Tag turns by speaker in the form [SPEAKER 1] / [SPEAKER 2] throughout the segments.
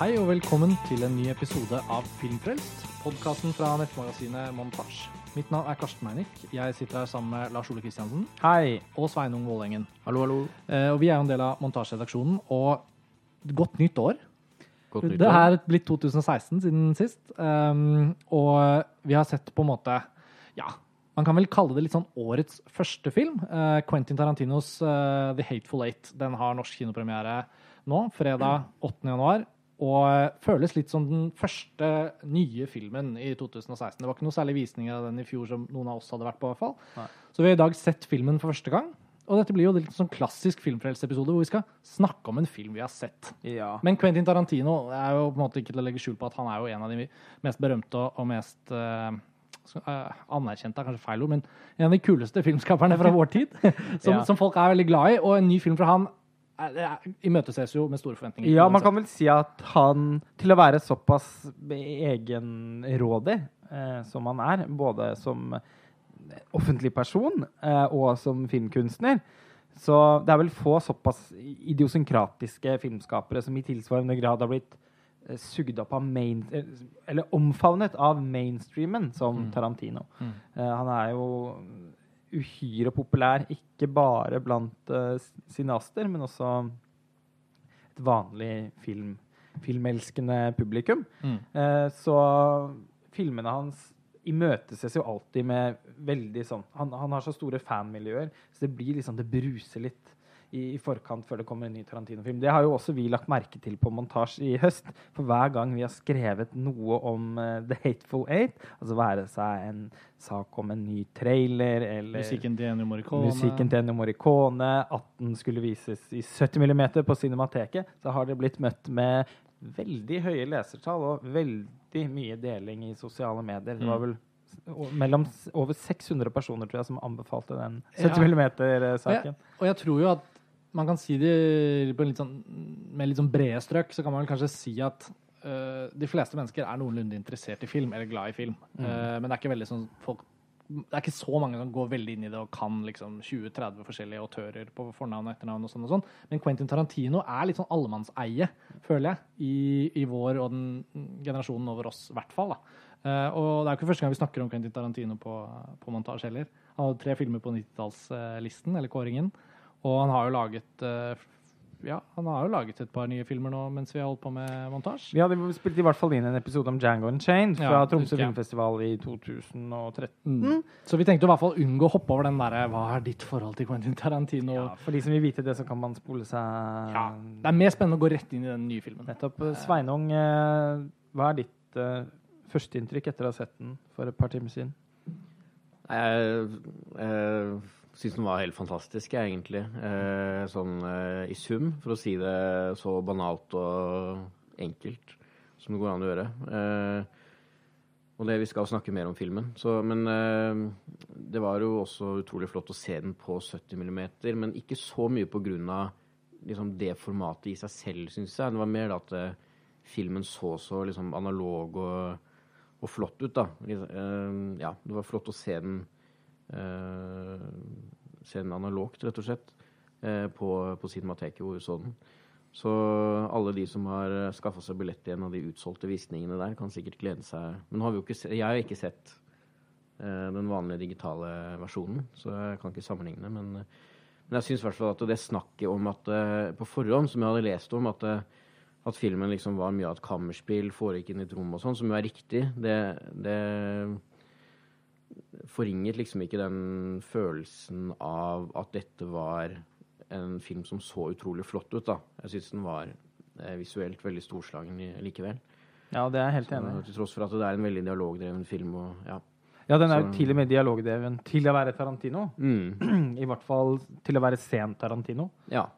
[SPEAKER 1] Hei og velkommen til en ny episode av Filmfrelst, podkasten fra nettmagasinet Montasj. Mitt navn er Karsten Meinick. Jeg sitter her sammen med Lars Ole Kristiansen
[SPEAKER 2] Hei.
[SPEAKER 1] og Sveinung Vålengen.
[SPEAKER 2] Hallo, hallo.
[SPEAKER 1] Eh, og vi er jo en del av montasjeredaksjonen. Og godt nytt år.
[SPEAKER 2] Godt nytt år.
[SPEAKER 1] Det er blitt 2016 siden sist. Um, og vi har sett på en måte Ja, man kan vel kalle det litt sånn årets første film. Uh, Quentin Tarantinos uh, The Hateful Eight. Den har norsk kinopremiere nå, fredag 8. januar. Og uh, føles litt som den første nye filmen i 2016. Det var ikke noe særlig visninger av den i fjor som noen av oss hadde vært på. i hvert fall.
[SPEAKER 2] Nei.
[SPEAKER 1] Så vi har i dag sett filmen for første gang. Og dette blir jo litt sånn klassisk filmfrelseepisode hvor vi skal snakke om en film vi har sett.
[SPEAKER 2] Ja.
[SPEAKER 1] Men Quentin Tarantino er jo på en måte ikke til å legge skjul på at han er jo en av de mest berømte og- mest uh, eh, anerkjente, er kanskje feil ord, men en av de kuleste filmskaperne fra vår tid. Som,
[SPEAKER 2] Ja.
[SPEAKER 1] som folk er veldig glad i. Og en ny film fra han imøteses jo med store forventninger.
[SPEAKER 2] ja, man kan vel si at han, til å være såpass egenrådig eh, som han er, både som offentlig person eh, og som filmkunstner, så det er vel få såpass idiosynkratiske filmskapere som i tilsvarende grad har blitt eh, sugd opp av main... eh, Eller omfavnet av mainstreamen som
[SPEAKER 1] Mm.
[SPEAKER 2] Tarantino.
[SPEAKER 1] Mm.
[SPEAKER 2] Eh, han er jo uhyre populær, ikke bare blant uh, cineaster, men også et vanlig film, filmelskende publikum.
[SPEAKER 1] Mm.
[SPEAKER 2] Uh, så filmene hans imøteses jo alltid med veldig sånn han, han har så store fanmiljøer, så det blir liksom Det bruser litt i, i forkant før det kommer en ny Tarantino-film. Det har jo også vi lagt merke til på montasje i høst. For hver gang vi har skrevet noe om uh, The Hateful Eight, altså være seg en sak om en ny trailer eller
[SPEAKER 1] Musikken til Ennio Morricone.
[SPEAKER 2] musikken til Ennio Morricone, at den skulle vises i 70 mm på Cinemateket, så har det blitt møtt med veldig høye lesertall og veldig mye deling i sosiale medier. Det var
[SPEAKER 1] Mm.
[SPEAKER 2] vel mellom over 600 personer tror jeg, som anbefalte den 70 mm-saken.
[SPEAKER 1] Og jeg tror jo at man kan si det på en litt sånn, med litt sånn brede strøk, så kan man vel kanskje si at uh, de fleste mennesker er noenlunde interessert i film, eller glad i film.
[SPEAKER 2] Mm.
[SPEAKER 1] Uh, men det er ikke veldig sånn folk det er ikke så mange som går veldig inn i det og kan liksom 20-30 forskjellige autører på fornavn og etternavn. og sånn og sånn. Men Quentin Tarantino er litt sånn allemannseie, føler jeg, i, i vår og den generasjonen over oss, i hvert fall. da. Uh, og det er jo ikke første gang vi snakker om Quentin Tarantino på, på montasje heller. Han hadde tre filmer på 90-tallslisten, eller kåringen. Og han har jo laget eh, ja, han har jo laget et par nye filmer nå mens vi har holdt på med montasje.
[SPEAKER 2] Vi hadde spilt i hvert fall inn en episode om Django Unchained fra
[SPEAKER 1] Ja,
[SPEAKER 2] Tromsø. Filmfestival i 2013.
[SPEAKER 1] Mm. Så vi tenkte i hvert fall unngå å hoppe over den derre Hva er ditt forhold til Quentin Tarantino?
[SPEAKER 2] Ja, for de som vil vite det, så kan man spole seg
[SPEAKER 1] Ja, Det er mer spennende å gå rett inn i den nye filmen.
[SPEAKER 2] Nettopp. Sveinung, eh, hva er ditt uh, førsteinntrykk etter å ha sett den for et par timer siden?
[SPEAKER 3] Uh, jeg syns den var helt fantastisk, egentlig. Eh, sånn eh, i sum, for å si det så banalt og enkelt som det går an å gjøre. Eh, og det, vi skal snakke mer om filmen. Så, men det var jo også utrolig flott å se den på 70 mm, men ikke så mye på grunn av liksom, det formatet i seg selv, syns jeg. Det var mer at filmen så så liksom, analog og og flott ut, da. Ja, det var flott å se den Se den analogt, rett og slett, eh, på, på Cinemateket hvor vi så den. Så alle de som har skaffa seg billett i en av de utsolgte visningene der, kan sikkert glede seg. Men har jo ikke jeg har ikke sett uh, den vanlige digitale versjonen, så jeg kan ikke sammenligne. Men, men jeg syns i hvert fall at det snakket om at uh, på forhånd, som jeg hadde lest om, at uh, at filmen liksom var mye av et kammerspill, foregikk inn i et rom og sånn, som jo er riktig, det, det forringet liksom ikke den følelsen av at dette var en film som så utrolig flott ut, da. Jeg syns den var eh, visuelt veldig storslagen likevel.
[SPEAKER 2] Ja, det er jeg helt enig i.
[SPEAKER 3] til tross for at det er en veldig dialogdreven film og ja.
[SPEAKER 2] Ja, den er jo til og med dialogdreven til å være Tarantino.
[SPEAKER 3] Mm,
[SPEAKER 2] I hvert fall til å være sen Tarantino.
[SPEAKER 3] ja.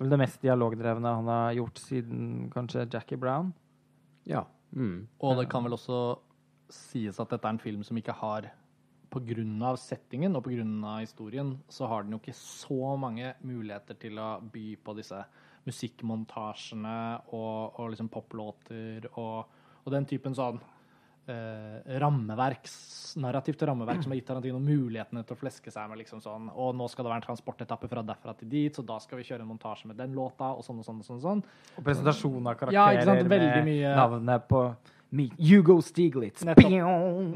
[SPEAKER 2] Vel det mest dialogdrevne han har gjort siden kanskje Jackie Brown.
[SPEAKER 3] Ja. Mm.
[SPEAKER 1] Og det kan vel også sies at dette er en film som ikke har Av settingen og av historien, så har den jo ikke så mange muligheter til å by på disse musikkmontasjene og, og liksom poplåter og, og den typen sånn eh, rammeverks, narrativt rammeverk som har gitt Tarantino mulighetene til å fleske seg med liksom sånn Og nå skal det være en transportetappe fra derfra til dit, så da skal vi kjøre en montasje med den låta, og sånn og sånn og sånn. og sånn.
[SPEAKER 2] Og presentasjon av karakterer
[SPEAKER 1] Ja,
[SPEAKER 2] med navnet på Hugo Stiglitz.
[SPEAKER 1] Nettopp.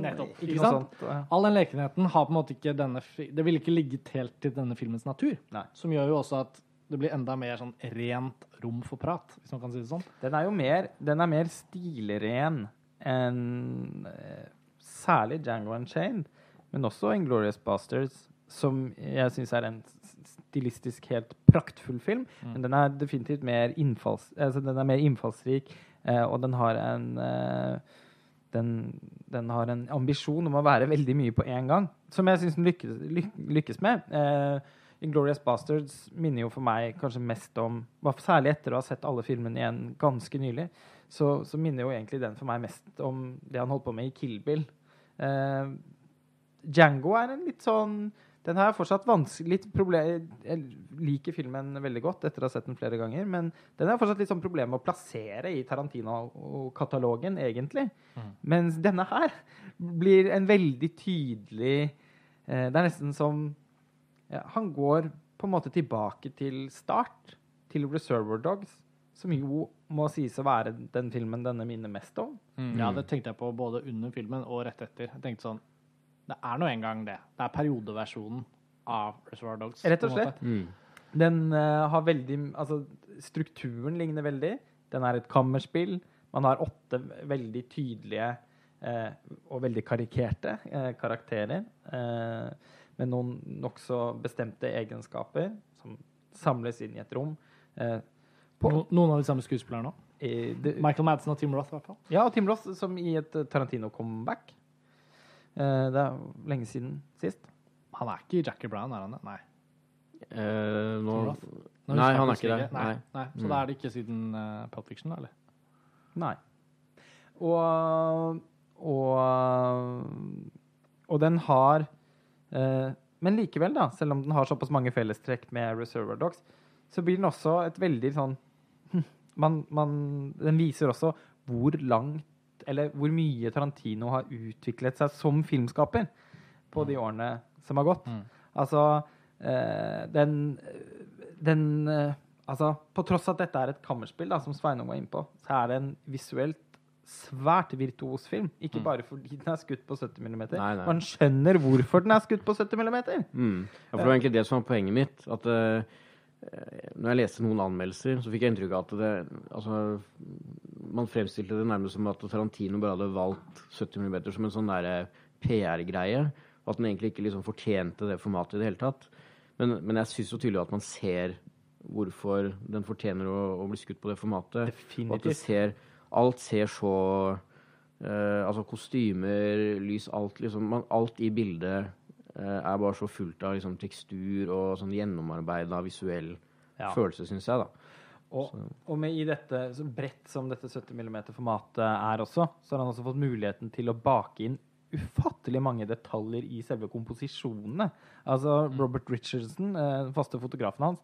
[SPEAKER 1] Nettopp,
[SPEAKER 2] Ikke
[SPEAKER 1] sant? All den lekenheten har på en måte ikke denne Det ville ikke ligget helt til denne filmens natur.
[SPEAKER 2] Nei.
[SPEAKER 1] Som gjør jo også at det blir enda mer sånn rent rom for prat, hvis man kan si det sånn.
[SPEAKER 2] Den er jo mer, den er mer stilren enn eh, særlig Django Unchained, men også Inglorious Bastards, som jeg syns er en stilistisk helt praktfull film. Men den er definitivt mer, innfalls, altså den er mer innfallsrik, og den har en eh, den, den har en ambisjon om å være veldig mye på én gang, som jeg syns den lykkes, lyk, lykkes med. Eh, Inglorious Bastards minner jo for meg kanskje mest om Særlig etter å ha sett alle filmene igjen ganske nylig, så, så minner jo egentlig den for meg mest om det han holdt på med i Kill Bill. Eh, Django er en litt sånn Den har fortsatt vanskelig litt problem, Jeg liker filmen veldig godt etter å ha sett den flere ganger, men den har fortsatt litt sånn problem med å plassere i Tarantino-katalogen, egentlig. Mens denne her blir en veldig tydelig eh, Det er nesten som ja, Han går på en måte tilbake til start, til Reservoir Dogs, som jo må sies å være den filmen denne minner mest om.
[SPEAKER 1] Ja, det tenkte jeg på både under filmen og rett etter. Jeg tenkte sånn Det er nå engang det. Det er periodeversjonen av Reservoir Dogs.
[SPEAKER 2] Rett og slett.
[SPEAKER 3] Mm.
[SPEAKER 2] Den uh, har veldig Altså, strukturen ligner veldig. Den er et kammerspill. Man har åtte veldig tydelige uh, og veldig karikerte uh, karakterer eh, med noen nokså bestemte egenskaper som samles inn i et rom. Eh, på,
[SPEAKER 1] No, noen av de samme skuespillerne òg. Michael Madsen og Tim Roth, i hvert fall.
[SPEAKER 2] ja, og Tim Roth som i et Tarantino-comeback. Eh, det er lenge siden sist.
[SPEAKER 1] Han er ikke Jackie Brown, er han det? Nei.
[SPEAKER 3] Eh, nå,
[SPEAKER 1] Nå
[SPEAKER 3] Nei, han er ikke det.
[SPEAKER 1] Nei.
[SPEAKER 3] Nei.
[SPEAKER 1] Nei. Så
[SPEAKER 3] Mm.
[SPEAKER 1] da er det ikke siden uh, Pulp Fiction, da, eller?
[SPEAKER 2] Nei. Og Og, og den har eh, Men likevel, da, selv om den har såpass mange fellestrekk med Reservoir Dogs, så blir den også et veldig sånn man, man, Den viser også hvor langt Eller hvor mye Tarantino har utviklet seg som filmskaper på de årene som har gått.
[SPEAKER 1] Mm.
[SPEAKER 2] Altså eh, Den Den eh, Altså, på tross av at dette er et kammerspill, da, som Sveinung var inne på, så er det en visuelt svært virtuos film. Ikke bare fordi den er skutt på 70 mm.
[SPEAKER 3] Nei, nei.
[SPEAKER 2] Man skjønner hvorfor den er skutt på 70 mm.
[SPEAKER 3] Mm. Ja, for det var egentlig det som var poenget mitt. At eh, når jeg leste noen anmeldelser, så fikk jeg inntrykk av at det Altså, man fremstilte det nærmest som at Tarantino bare hadde valgt 70 mm som en sånn derre PR-greie. Og at den egentlig ikke liksom fortjente det formatet i det hele tatt. Men, men jeg syns jo tydelig at man ser hvorfor den fortjener å, å bli skutt på det formatet. Og at
[SPEAKER 2] Definitivt.
[SPEAKER 3] ser Alt ser så uh, Altså kostymer, lys, alt liksom man, Alt i bildet eh, er bare så fullt av liksom, tekstur og sånn gjennomarbeida visuell
[SPEAKER 2] Ja.
[SPEAKER 3] følelse, syns jeg, da.
[SPEAKER 2] Og, og med i dette så bredt som dette 70 mm-formatet er også, så har han også fått muligheten til å bake inn ufattelig mange detaljer i selve komposisjonene. Altså Robert Richardson, eh, den faste fotografen hans,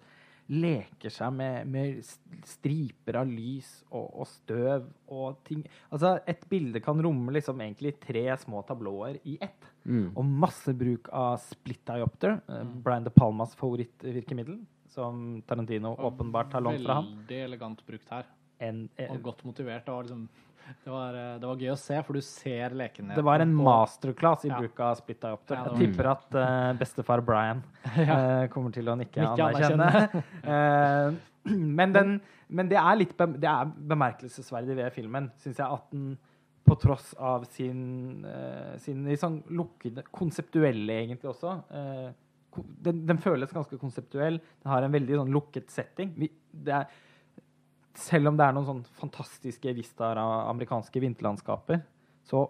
[SPEAKER 2] leker seg med, med striper av lys og, og støv og ting. Altså, et bilde kan romme liksom egentlig tre små tablåer i ett.
[SPEAKER 3] Mm.
[SPEAKER 2] Og masse bruk av split diopter, mm. Brian De Palmas favorittvirkemiddel, som Tarantino åpenbart har lånt fra ham.
[SPEAKER 1] Veldig elegant brukt her.
[SPEAKER 2] En, eh,
[SPEAKER 1] Og godt motivert. Og liksom, det, var, eh, det var gøy å se, for du ser lekenheten.
[SPEAKER 2] Det var en masterclass i
[SPEAKER 1] Ja.
[SPEAKER 2] bruk av split diopter.
[SPEAKER 1] Ja,
[SPEAKER 2] Jeg tipper at uh, bestefar Brian uh, kommer til å nikke
[SPEAKER 1] Nikke
[SPEAKER 2] anerkjennende. Eh, men, den, men det er litt be, det er bemerkelsesverdig ved filmen, syns jeg, at den på tross av sin, sin sånn lukkede Konseptuelle, egentlig også. eh, den, den føles ganske konseptuell. Den har en veldig sånn lukket setting. Vi, det er, selv om det er noen sånn fantastiske vistaer av amerikanske vinterlandskaper, så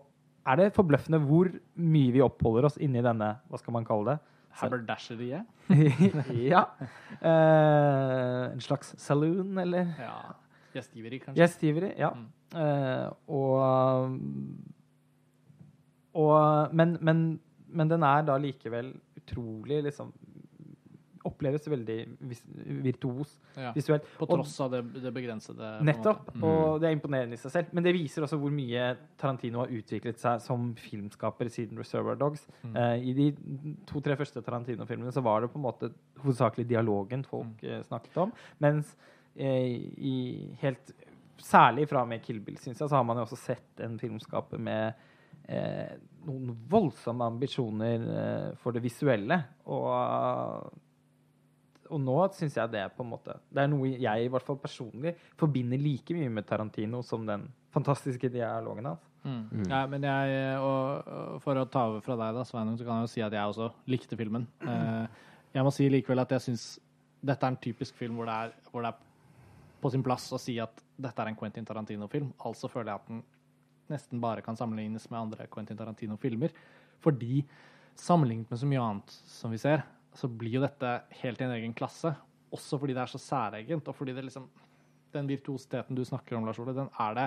[SPEAKER 2] er det forbløffende hvor mye vi oppholder oss inni denne, hva skal man kalle det?
[SPEAKER 1] Haberdasheriet.
[SPEAKER 2] ja. Uh, en slags saloon, eller?
[SPEAKER 1] Ja. Gjestgiveri, kanskje.
[SPEAKER 2] Gjestgiveri, ja.
[SPEAKER 1] Mm.
[SPEAKER 2] Uh, og og men, men, men den er da likevel utrolig liksom oppleves veldig vis virtuos
[SPEAKER 1] Ja.
[SPEAKER 2] visuelt.
[SPEAKER 1] På
[SPEAKER 2] Og-
[SPEAKER 1] tross av det, det begrensede.
[SPEAKER 2] Nettopp.
[SPEAKER 1] Mm.
[SPEAKER 2] Og det er imponerende i seg selv. Men det viser også hvor mye Tarantino har utviklet seg som filmskaper siden 'Reservoir Dogs'.
[SPEAKER 1] Mm.
[SPEAKER 2] Eh, I de to-tre første Tarantino-filmene så var det på en måte hovedsakelig dialogen folk
[SPEAKER 1] Mm.
[SPEAKER 2] eh, snakket om. Mens eh, i helt Særlig fra med 'Kill Bill' synes jeg, så har man jo også sett en filmskaper med eh, noen voldsomme ambisjoner eh, for det visuelle. Og og nå syns jeg det er på en måte Det er noe jeg i hvert fall personlig forbinder like mye med Tarantino som den fantastiske dialogen hans.
[SPEAKER 1] Mm. Ja, men jeg, og, og for å ta over fra deg, da, Sveinung, så kan jeg jo si at jeg også likte filmen. Eh, jeg må si likevel at jeg syns dette er en typisk film hvor det, er, hvor det er på sin plass å si at dette er en Quentin Tarantino-film. Altså føler jeg at den nesten bare kan sammenlignes med andre Quentin Tarantino-filmer. Fordi sammenlignet med så mye annet som vi ser, så blir jo dette helt i en egen klasse. Også fordi det er så særegent, og fordi det liksom Den virtuositeten du snakker om, Lars Ole, den er det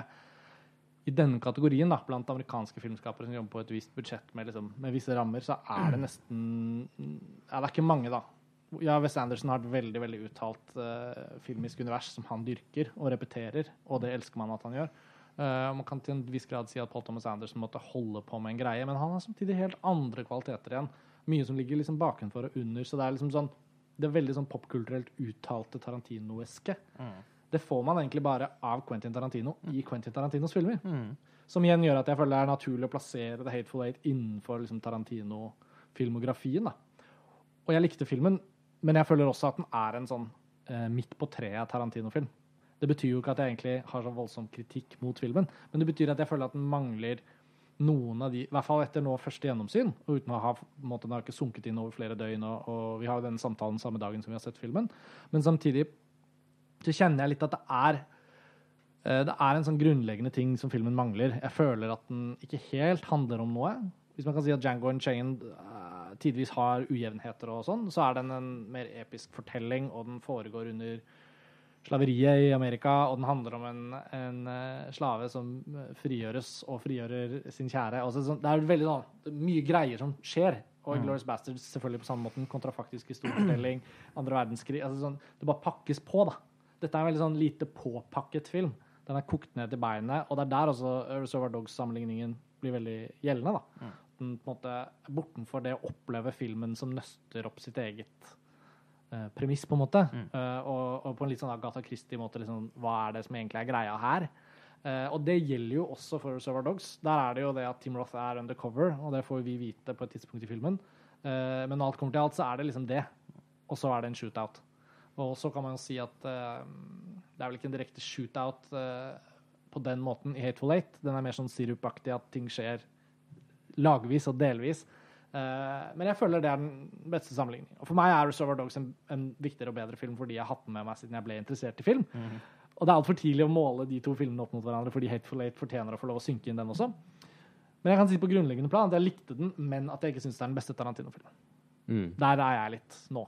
[SPEAKER 1] i denne kategorien, da, blant amerikanske filmskapere som jobber på et visst budsjett med, liksom, med visse rammer, så er det nesten Ja, det er ikke mange, da. Ja, Wes Anderson har et veldig veldig uttalt uh, filmisk univers som han dyrker og repeterer, og det elsker man at han gjør. Uh, man kan til en viss grad si at Paul Thomas Anderson måtte holde på med en greie, men han har samtidig helt andre kvaliteter igjen. Mye som ligger liksom bakenfor og under. Så det er liksom sånn Det er veldig sånn popkulturelt uttalte Tarantino-eske. Det får man egentlig bare av Quentin Tarantino i Quentin Tarantinos filmer. Som igjen gjør at jeg føler det er naturlig å plassere The Hateful Eight innenfor liksom, Tarantino-filmografien. Og jeg likte filmen, men jeg føler også at den er en sånn eh, midt på treet Tarantino-film. Det betyr jo ikke at jeg egentlig har så voldsom kritikk mot filmen, men det betyr at jeg føler at den mangler noen av de I hvert fall etter nå første gjennomsyn, og uten å ha måte, Den har ikke sunket inn over flere døgn, og, og vi har jo denne samtalen samme dagen som vi har sett filmen. Men samtidig så kjenner jeg litt at det er eh, det er en sånn grunnleggende ting som filmen mangler. Jeg føler at den ikke helt handler om noe. Hvis man kan si at Django Unchained uh, tidvis har ujevnheter og sånn, så er den en mer episk fortelling, og den foregår under slaveriet i Amerika, og den handler om en, en eh, slave som eh, frigjøres og frigjører sin kjære. Altså, sånn, det er veldig sånn, mye greier som skjer. Og Glorious Bastards selvfølgelig på samme måten. Kontrafaktisk historiefortelling, andre verdenskrig altså, sånn, Det bare pakkes på, da. Dette er en veldig sånn lite påpakket film. Den er kokt ned til beinet, og det er der også Reservoir Dogs-sammenligningen blir veldig gjeldende. da. Den på en måte bortenfor det å oppleve filmen som nøster opp sitt eget eh, premiss, på en måte. Eh, og, og på en litt sånn Agatha Christie-måte, liksom, hva er det som egentlig er greia her? Eh, og det gjelder jo også for Reservoir Dogs. Der er det jo det at Tim Roth er undercover, og det får vi vite på et tidspunkt i filmen. Eh, men når alt kommer til alt, så er det liksom det. Og så er det en shootout. Og så kan man jo si at eh, det er vel ikke en direkte shootout på den måten i Hateful Eight. Den er mer sånn sirupaktig at ting skjer lagvis og delvis. Eh, men jeg føler det er den beste sammenligningen. Og for meg er Reservoir Dogs en, en viktigere og bedre film fordi jeg har hatt den med meg siden jeg ble interessert i film. Og det er altfor tidlig å måle de to filmene opp mot hverandre fordi Hateful Eight fortjener å få lov å synke inn den også. Men jeg kan si på grunnleggende plan at jeg likte den, men at jeg ikke syns det er den beste Tarantino-filmen.
[SPEAKER 3] Mm.
[SPEAKER 1] Der er jeg litt nå.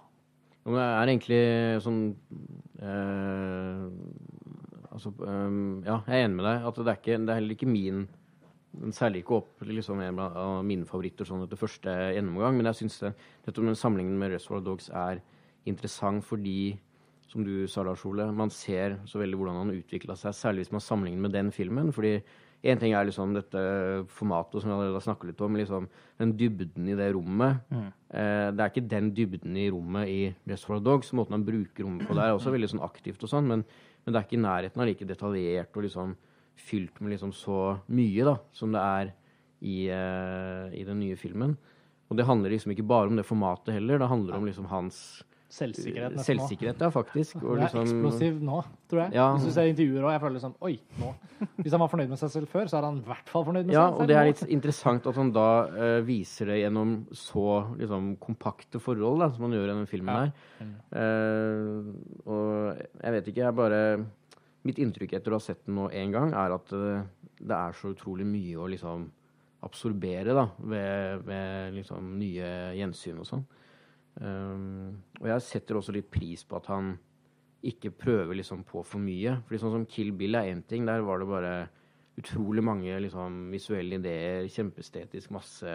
[SPEAKER 3] Ja, men det er egentlig sånn eh, Altså ehm, Ja, jeg er enig med deg. At det er, ikke, det er heller ikke min Den særlig ikke opp liksom en av mine favoritter sånn etter første gjennomgang. Men jeg syns sammenligningen med Reservoir Dogs er interessant fordi, som du sa, Lars Ole, man ser så veldig hvordan han utvikla seg, særlig hvis man sammenligner med den filmen. fordi Én ting er liksom dette formatet som vi allerede har snakket litt om, liksom den dybden i det rommet. Eh, det er ikke den dybden i rommet i Reservoir Dogs. Måten han bruker rommet på der er også veldig sånn aktivt og sånn, men, men det er ikke i nærheten av like detaljert og liksom fylt med liksom så mye da, som det er i, uh, i den nye filmen. Og det handler liksom ikke bare om det formatet heller, det handler om liksom hans
[SPEAKER 1] Selvsikkerhet. nesten
[SPEAKER 3] selvsikkerhet, ja, faktisk. Og
[SPEAKER 1] Du er
[SPEAKER 3] liksom,
[SPEAKER 1] eksplosiv nå, tror jeg.
[SPEAKER 3] Ja.
[SPEAKER 1] Hvis du ser intervjuer òg, jeg føler sånn Oi, nå. Hvis han var fornøyd med seg selv før, så er han i hvert fall fornøyd med
[SPEAKER 3] Ja,
[SPEAKER 1] seg selv Ja,
[SPEAKER 3] og det er litt interessant at han da uh, viser det gjennom så liksom, kompakte forhold da, som han gjør i denne filmen
[SPEAKER 1] Ja.
[SPEAKER 3] her. Uh, og jeg vet ikke, jeg bare Mitt inntrykk etter å ha sett den nå én gang, er at eh, det er så utrolig mye å liksom absorbere da, ved, ved liksom nye gjensyn og sånn. Um, og jeg setter også litt pris på at han ikke prøver liksom på for mye. Fordi sånn som Kill Bill er én ting, der var det bare utrolig mange liksom, visuelle ideer, kjempestetisk, masse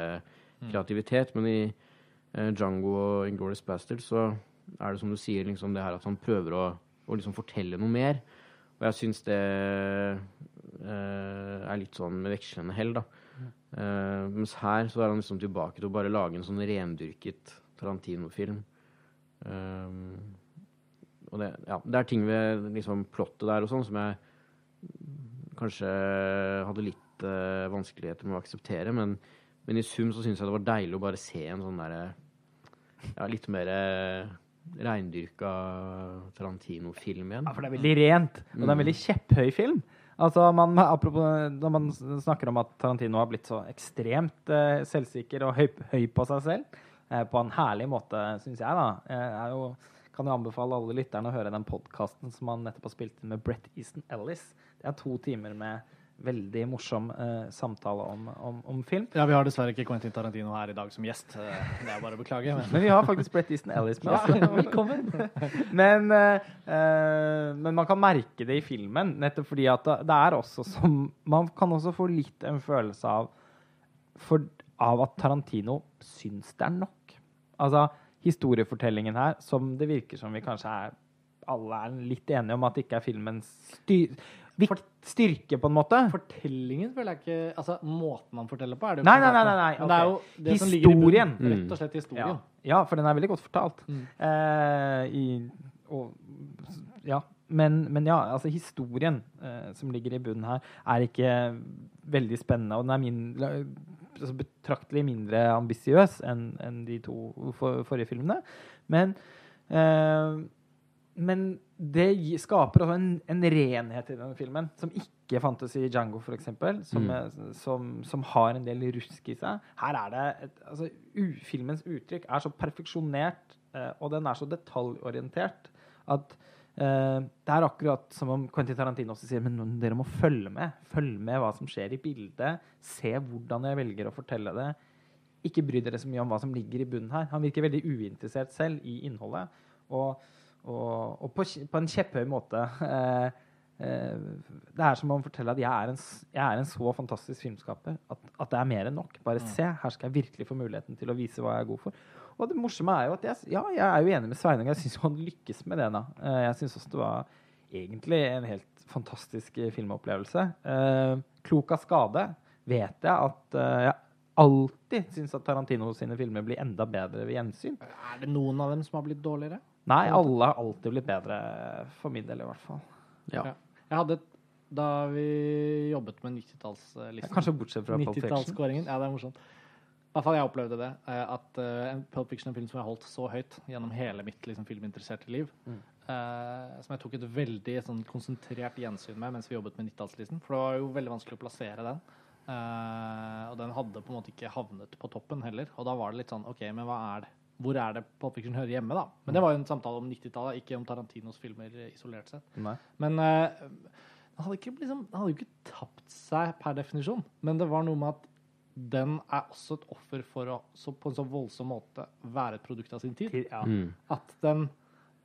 [SPEAKER 3] kreativitet. Men i uh, Django og Inglorious Bastards så er det som du sier, liksom det her at han prøver å, å liksom fortelle noe mer. Og jeg syns det uh, er litt sånn med vekslende hell, da. Uh, mens her så er han liksom tilbake til å bare lage en sånn rendyrket Tarantino-film. Uh, og det, ja, det er ting ved liksom plottet der og sånn som jeg kanskje hadde litt uh, vanskeligheter med å akseptere, men, men i sum så syns jeg det var deilig å bare se en sånn derre ja, litt mer reindyrka Tarantino-film igjen.
[SPEAKER 2] Ja, for det er veldig rent, og det er en veldig kjepphøy film. Altså, man, apropos når man snakker om at Tarantino har blitt så ekstremt eh, selvsikker og høy, høy på seg selv, eh, på en herlig måte, syns jeg, da. Jeg er jo, kan jo anbefale alle lytterne å høre den podkasten som han nettopp har spilt med Brett Easton Ellis. Det er to timer med veldig morsom eh, samtale om, om, om, film.
[SPEAKER 1] Ja, vi har dessverre ikke Quentin Tarantino her i dag som gjest. Eh, det er bare å beklage. Men,
[SPEAKER 2] men vi har faktisk Brett Easton Ellis med oss. Ja, velkommen. men, eh, eh, men, man kan merke det i filmen, nettopp fordi at det er også som Man kan også få litt en følelse av, for, av at Tarantino syns det er nok. Altså historiefortellingen her, som det virker som vi kanskje er alle er litt enige om at det ikke er filmens styr styrke, på en måte.
[SPEAKER 1] Fortellingen føler jeg ikke Altså, måten han forteller på, er det
[SPEAKER 2] jo Nei, nei, nei. nei, nei.
[SPEAKER 1] Okay. det er jo det som
[SPEAKER 2] ligger i
[SPEAKER 1] bunnen.
[SPEAKER 2] Historien.
[SPEAKER 1] Rett og slett historien.
[SPEAKER 2] Ja. ja, for den er veldig godt fortalt.
[SPEAKER 1] Mm.
[SPEAKER 2] Eh, i, og, ja. Men, men ja, altså historien eh, som ligger i bunnen her, er ikke veldig spennende. Og den er min, altså, betraktelig mindre ambisiøs enn en de to for, forrige filmene. Men eh, men det skaper også en, en renhet i denne filmen som ikke fantes i Django, f.eks. Som,
[SPEAKER 3] Mm.
[SPEAKER 2] som, som har en del rusk i seg. Her er det et, altså, Filmens uttrykk er så perfeksjonert, eh, og den er så detaljorientert, at eh, det er akkurat som om Quentin Tarantino også sier men dere må følge med. Følg med hva som skjer i bildet. Se hvordan jeg velger å fortelle det. Ikke bry dere så mye om hva som ligger i bunnen her. Han virker veldig uinteressert selv i innholdet. Og, og, og på, på en kjepphøy måte. Eh, eh, det er som om han forteller at jeg er en, jeg er en så fantastisk filmskaper at, at det er mer enn nok. Bare se, her skal jeg virkelig få muligheten til å vise hva jeg er god for. Og det morsomme er jo at jeg, ja, jeg er jo enig med Sveinung. Jeg syns han lykkes med det. da. Eh, jeg syns også det var egentlig en helt fantastisk filmopplevelse. Eh, klok av skade vet jeg at jeg alltid syns at Tarantino sine filmer blir enda bedre ved gjensyn.
[SPEAKER 1] Er det noen av dem som har blitt dårligere?
[SPEAKER 2] Nei, alle har alltid blitt bedre, for min del i hvert fall.
[SPEAKER 3] Ja.
[SPEAKER 1] Ja. Jeg hadde Da vi jobbet med 90-tallslisten
[SPEAKER 2] Kanskje bortsett fra Pulp Fiction.
[SPEAKER 1] Ja, det er morsomt. I hvert fall jeg opplevde det. eh, At en Pulp Fiction er en film som jeg holdt så høyt gjennom hele mitt liksom, filminteresserte liv.
[SPEAKER 2] Mm.
[SPEAKER 1] eh, som jeg tok et veldig sånn, konsentrert gjensyn med mens vi jobbet med 90-tallslisten. For det var jo veldig vanskelig å plassere den. Eh, og den hadde på en måte ikke havnet på toppen heller. Og da var det litt sånn OK, men hva er det? Hvor er det Pulp Fiction hører hjemme, da? Men det var jo en samtale om 90-tallet, ikke om Tarantinos filmer eh, isolert sett.
[SPEAKER 2] Nei.
[SPEAKER 1] Men uh, den hadde, ikke, liksom, den hadde jo ikke tapt seg per definisjon. Men det var noe med at den er også et offer for å så på en så voldsom måte være et produkt av sin tid.
[SPEAKER 2] Ja.
[SPEAKER 3] Mm.
[SPEAKER 1] At den,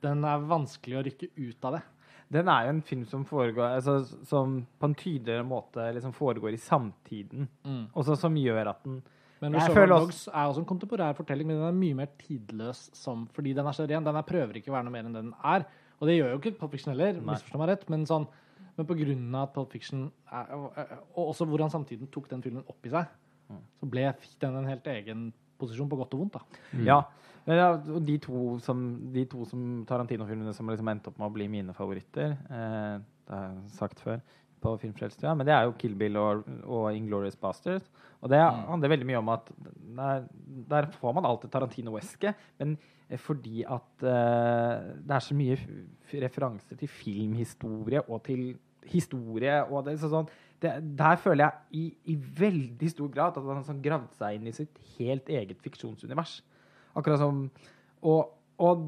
[SPEAKER 1] den er vanskelig å rykke ut av det.
[SPEAKER 2] Den er jo en film som foregår altså, Som på en tydeligere måte liksom foregår i samtiden. Og så som gjør at den
[SPEAKER 1] Men
[SPEAKER 2] Jeg
[SPEAKER 1] Reservoir
[SPEAKER 2] føler også-
[SPEAKER 1] Dogs er også en kontemporær fortelling, men den er mye mer tidløs som, fordi den er så ren. Den er prøver ikke å være noe mer enn den er. Og det gjør jo ikke Pop Fiction heller, misforstå meg rett, men, sånn, men på grunn av at Pulp Fiction er, Og også hvordan samtiden tok den filmen opp i seg,
[SPEAKER 2] Mm.
[SPEAKER 1] så ble, fikk den en helt egen posisjon, på godt og vondt. da.
[SPEAKER 2] Ja. Ja, og de to som, de to som Tarantino-filmene som liksom endte opp med å bli mine favoritter, eh, det har jeg sagt før på Filmfrelsstua, men det er jo Kill Bill og, og Inglorious Bastards. Og det handler veldig mye om at der, der får man alltid Tarantino-eske, men eh, fordi at uh, det er så mye referanser til filmhistorie og til historie og det, så sånn, det, Der føler jeg i, i veldig stor grad at han har sånn gravd seg inn i sitt helt eget fiksjonsunivers. Akkurat som Og, og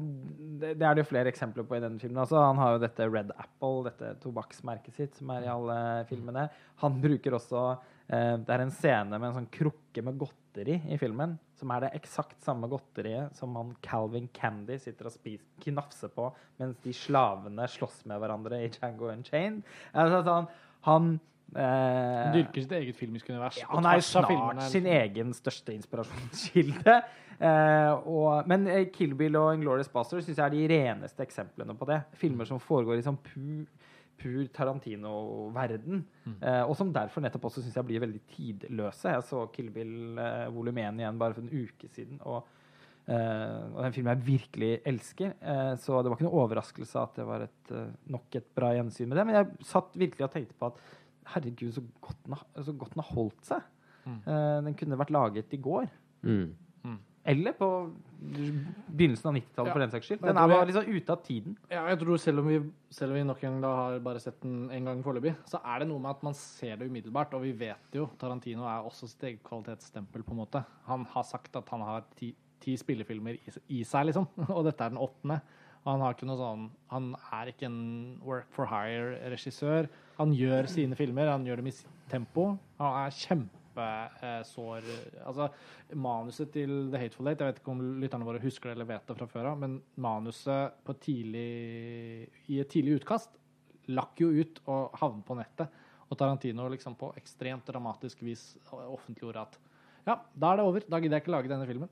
[SPEAKER 2] det, det er det jo flere eksempler på i denne filmen. Altså, han har jo dette Red Apple, dette tobakksmerket sitt, som er i alle filmene. Han bruker også eh, Det er en scene med en sånn krukke med godteri i filmen, som er det eksakt samme godteriet som han Calvin Candy sitter og spiser, knafser på mens de slavene slåss med hverandre i Django Unchained. Altså, sånn, han Eh,
[SPEAKER 1] Han dyrker sitt eget filmiske univers.
[SPEAKER 2] ja, han er jo snart sin egen største inspirasjonskilde. Eh, og, men eh, Kill Bill og Inglorious Basterds syns jeg er de reneste eksemplene på det. Filmer som foregår i sånn pur, pur Tarantino-verden. Eh, og som derfor nettopp også syns jeg blir veldig tidløse. Jeg så Kill Bill eh, volum 1 igjen bare for en uke siden. og Uh, og den filmen jeg virkelig elsker. uh, så det var ikke noe overraskelse at det var et, uh, nok et bra gjensyn med det. Men jeg satt virkelig og tenkte på at herregud, så godt den har, holdt seg.
[SPEAKER 1] Mm.
[SPEAKER 2] Eh, den kunne vært laget i går.
[SPEAKER 3] Mm.
[SPEAKER 2] Eller på begynnelsen av 90-tallet,
[SPEAKER 1] Ja.
[SPEAKER 2] for den saks skyld. Den er bare liksom ute av tiden.
[SPEAKER 1] Ja, jeg tror selv om vi, selv om vi nok en gang har bare sett den en gang foreløpig, så er det noe med at man ser det umiddelbart, og vi vet jo Tarantino er også sitt eget kvalitetsstempel, på en måte. Han har sagt at han har ti, ti spillefilmer i, i seg, liksom, og dette er den åttende. Han har ikke noe sånn Han er ikke en work for hire-regissør. Han gjør sine filmer, han gjør dem i sitt tempo. Han er kjempesår Altså, manuset til The Hateful Eight, jeg vet ikke om lytterne våre husker det eller vet det fra før av, men manuset på tidlig, i et tidlig utkast lakk jo ut og havnet på nettet. Og Tarantino liksom på ekstremt dramatisk vis offentliggjorde at ja, da er det over. Da gidder jeg ikke lage denne filmen.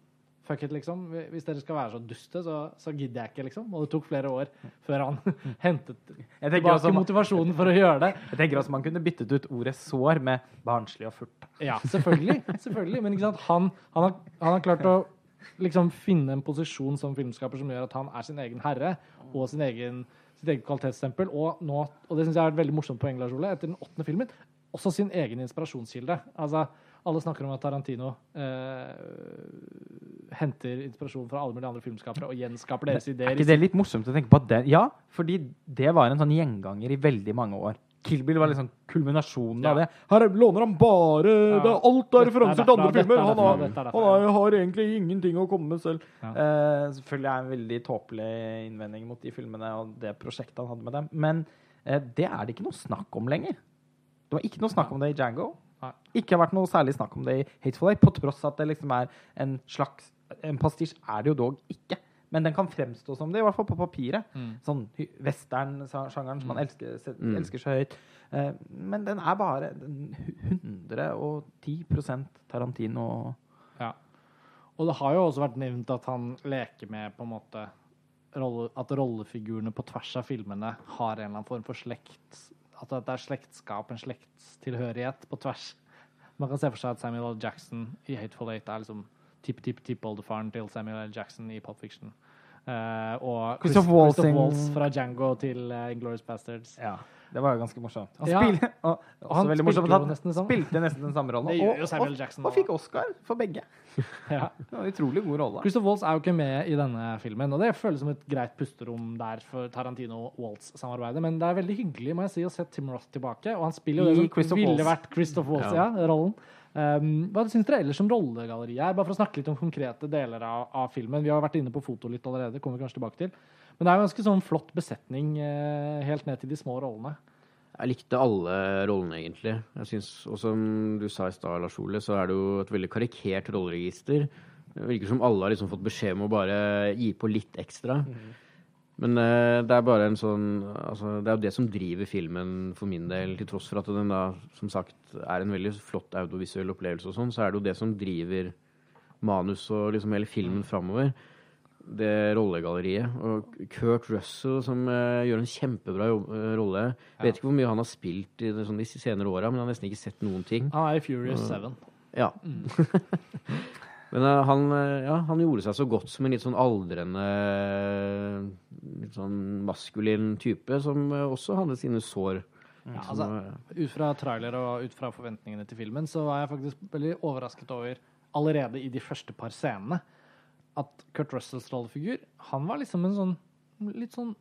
[SPEAKER 1] Fuck it, liksom. Hvis dere skal være så duste, så, så gidder jeg ikke, liksom. Og det tok flere år før han hentet tilbake
[SPEAKER 2] også,
[SPEAKER 1] motivasjonen for å gjøre det.
[SPEAKER 2] jeg tenker også man kunne byttet ut ordet 'sår' med 'barnslig og furt'.
[SPEAKER 1] Ja, selvfølgelig. selvfølgelig. Men? Han, han, har, han har klart å liksom finne en posisjon som filmskaper som gjør at han er sin egen herre og sin egen, sitt eget kvalitetsstempel. Og, nå, og det syns jeg er et veldig morsomt poeng, Lars Ole, etter den åttende filmen, også sin egen inspirasjonskilde. Altså, alle snakker om at Tarantino eh, henter inspirasjon fra alle mulige andre filmskapere og gjenskaper deres ideer.
[SPEAKER 2] Er ikke det litt morsomt å tenke på at det Ja, fordi det var en sånn gjenganger i veldig mange år. Kill Bill var liksom kulminasjonen av det. Her låner han bare
[SPEAKER 1] Ja.
[SPEAKER 2] det er Alt er
[SPEAKER 1] er
[SPEAKER 2] referanser til andre
[SPEAKER 1] er
[SPEAKER 2] filmer! Han, har, han
[SPEAKER 1] ja.
[SPEAKER 2] har, har egentlig ingenting å komme med selv.
[SPEAKER 1] Ja.
[SPEAKER 2] Eh, selvfølgelig er det en veldig tåpelig innvending mot de filmene og det prosjektet han hadde med dem. Men eh, det er det ikke noe snakk om lenger. Det var ikke noe snakk om det i Django. Ikke har vært noe særlig snakk om det i Hateful Eight, på tross at det liksom er en slags En pastisj er det jo dog ikke. Men den kan fremstå som det, i hvert fall på papiret.
[SPEAKER 1] Mm.
[SPEAKER 2] Sånn western-sjangeren som man elsker,
[SPEAKER 3] Mm.
[SPEAKER 2] elsker så høyt. Eh, men den er bare 110% Tarantino.
[SPEAKER 1] Ja. Og det har jo også vært nevnt at han leker med på en måte rolle, At rollefigurene på tvers av filmene har en eller annen form for slekt At det er slektskap, en slektstilhørighet på tvers. Man kan se for seg at Samuel L. Jackson i Hateful Eight er liksom tipp-tipp-tippoldefaren til Samuel L. Jackson i Pulp Fiction. Uh, og Chris-
[SPEAKER 2] Christoph Waltz
[SPEAKER 1] Waltz fra Django til uh, Inglorious Bastards.
[SPEAKER 2] Ja, det var jo ganske morsomt. Han,
[SPEAKER 1] Ja.
[SPEAKER 2] spil, og,
[SPEAKER 1] han spilte
[SPEAKER 2] morsomt han
[SPEAKER 1] nesten
[SPEAKER 2] spilte nesten den samme rollen. Og, og,
[SPEAKER 1] Jackson
[SPEAKER 2] og fikk Oscar for begge.
[SPEAKER 1] Ja.
[SPEAKER 2] Det var en utrolig god rolle.
[SPEAKER 1] Christoph Waltz er jo ikke med i denne filmen, og det føles som et greit pusterom der for Tarantino-Waltz-samarbeidet. Men det er veldig hyggelig må jeg si, å se Tim Roth tilbake, og han spiller jo det som
[SPEAKER 2] Christoph
[SPEAKER 1] ville
[SPEAKER 2] Waltz.
[SPEAKER 1] vært Christoph Waltz, ja,
[SPEAKER 3] Ja.
[SPEAKER 1] rollen. Um, hva syns dere ellers om rollegalleriet her? Bare for å snakke litt om konkrete deler av, av filmen. Vi har vært inne på foto litt allerede, kommer vi kanskje tilbake til. Men det er jo ganske sånn flott besetning eh, helt ned til de små rollene.
[SPEAKER 3] Jeg likte alle rollene, egentlig. Jeg synes, Og som du sa i stad, Lars Ole, så er det jo et veldig karikert rolleregister. Det virker som alle har liksom fått beskjed om å bare gi på litt ekstra. Men eh, det er bare en sånn altså, Det er jo det som driver filmen for min del, til tross for at den da som sagt er en veldig flott audiovisuell opplevelse og sånn, så er det jo det som driver manus og liksom hele filmen framover. Det rollegalleriet. Og Kurt Russell, som uh, gjør en kjempebra jobb, uh, rolle. Jeg vet ikke hvor mye han har spilt i sånn, de senere åra, men jeg har nesten ikke sett noen ting.
[SPEAKER 1] Han er i Furious 7.
[SPEAKER 3] Ja. Men uh, han, ja, han gjorde seg så godt som en litt sånn aldrende, litt sånn maskulin type, som også hadde sine sår.
[SPEAKER 1] Ja, altså, ut fra trailer og ut fra forventningene til filmen, så var jeg faktisk veldig overrasket over, allerede i de første par scenene, at Kurt Russells rollefigur, han var liksom en sånn litt sånn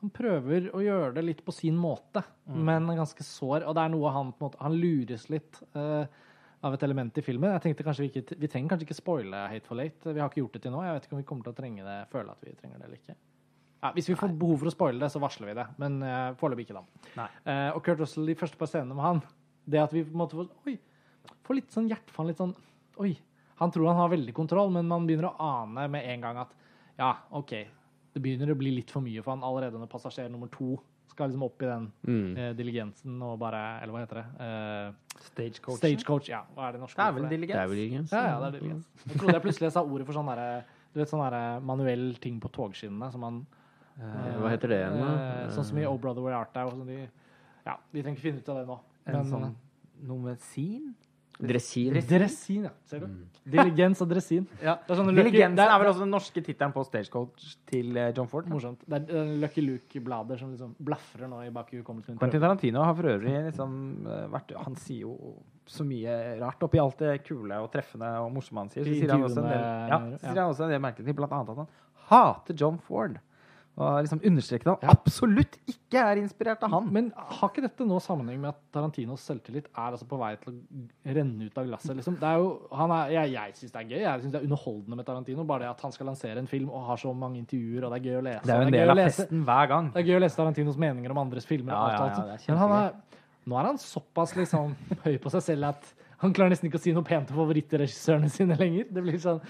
[SPEAKER 1] Han prøver å gjøre det litt på sin måte, men ganske sår. Og det er noe han på en måte Han lures litt uh, av et element i filmen. Jeg tenkte kanskje Vi ikke, vi trenger kanskje ikke spoile Hate for late. Vi har ikke gjort det til nå. Jeg vet ikke om vi kommer til å trenge det, føle at vi trenger det eller ikke. Ja, hvis vi får behov for å spoile det, så varsler vi det. Men uh, foreløpig ikke, da.
[SPEAKER 2] Nei.
[SPEAKER 1] Eh, og Kurt Russell, de første par scenene med han, det at vi på en måte får, oi, får litt sånn hjertefall, litt sånn Oi. Han tror han har veldig kontroll, men man begynner å ane med en gang at ja, OK, det begynner å bli litt for mye for han allerede når passasjer nummer to Skal liksom opp i den
[SPEAKER 3] Mm.
[SPEAKER 1] eh, diligensen og bare Eller hva heter det? Eh,
[SPEAKER 2] Stagecoach.
[SPEAKER 1] stagecoach, ja. Hva er det norske ordet for det?
[SPEAKER 3] Det er vel
[SPEAKER 2] diligens.
[SPEAKER 1] Ja, ja, det er diligens. Jeg trodde jeg plutselig sa ordet for sånn derre Du vet sånn manuell ting på togskinnene som man
[SPEAKER 3] Eh, Hva heter det igjen, da?
[SPEAKER 1] eh, Sånn som i Oh Brother Where Art Thou. sånn de, ja, vi trenger ikke finne ut av det nå.
[SPEAKER 2] En
[SPEAKER 1] Men
[SPEAKER 2] sånn noe med sin?
[SPEAKER 3] Dressin.
[SPEAKER 1] Dressin, ja. Ser du? Diligens og dressin.
[SPEAKER 2] Ja.
[SPEAKER 1] Det er sånn Lucky-
[SPEAKER 2] Diligensen
[SPEAKER 1] det
[SPEAKER 2] er vel også den norske tittelen på stagecoach til eh, John Ford.
[SPEAKER 1] Morsomt. Det er eh, Lucky Luke-blader som liksom blafrer nå i bak i hukommelsen min.
[SPEAKER 2] Quentin Tarantino har for øvrig liksom eh, vært Han sier jo så mye rart oppi alt det kule og treffende og morsomme han sier. Så
[SPEAKER 1] I
[SPEAKER 2] sier han også en del,
[SPEAKER 1] intervjuene,
[SPEAKER 2] ja,
[SPEAKER 1] ja.
[SPEAKER 2] sier han også en del merkelig ting, blant annet at han hater John Ford. Og liksom understreket at han absolutt ikke er inspirert av han.
[SPEAKER 1] Men har ikke dette noe sammenheng med at Tarantinos selvtillit er altså på vei til å renne ut av glasset? Liksom? Det er jo, han er, jeg jeg syns det er gøy. Jeg synes det er underholdende med Tarantino. Bare det at han skal lansere en film og har så mange intervjuer, og det er gøy å lese.
[SPEAKER 2] det er jo en del av festen hver gang.
[SPEAKER 1] Det er gøy å lese Tarantinos meninger om andres filmer.
[SPEAKER 2] Ja,
[SPEAKER 1] alt,
[SPEAKER 2] ja,
[SPEAKER 1] alt
[SPEAKER 2] ja,
[SPEAKER 1] Men han er, nå er han såpass liksom høy på seg selv at han klarer nesten ikke å si noe pent til favorittregissørene sine lenger. Det blir sånn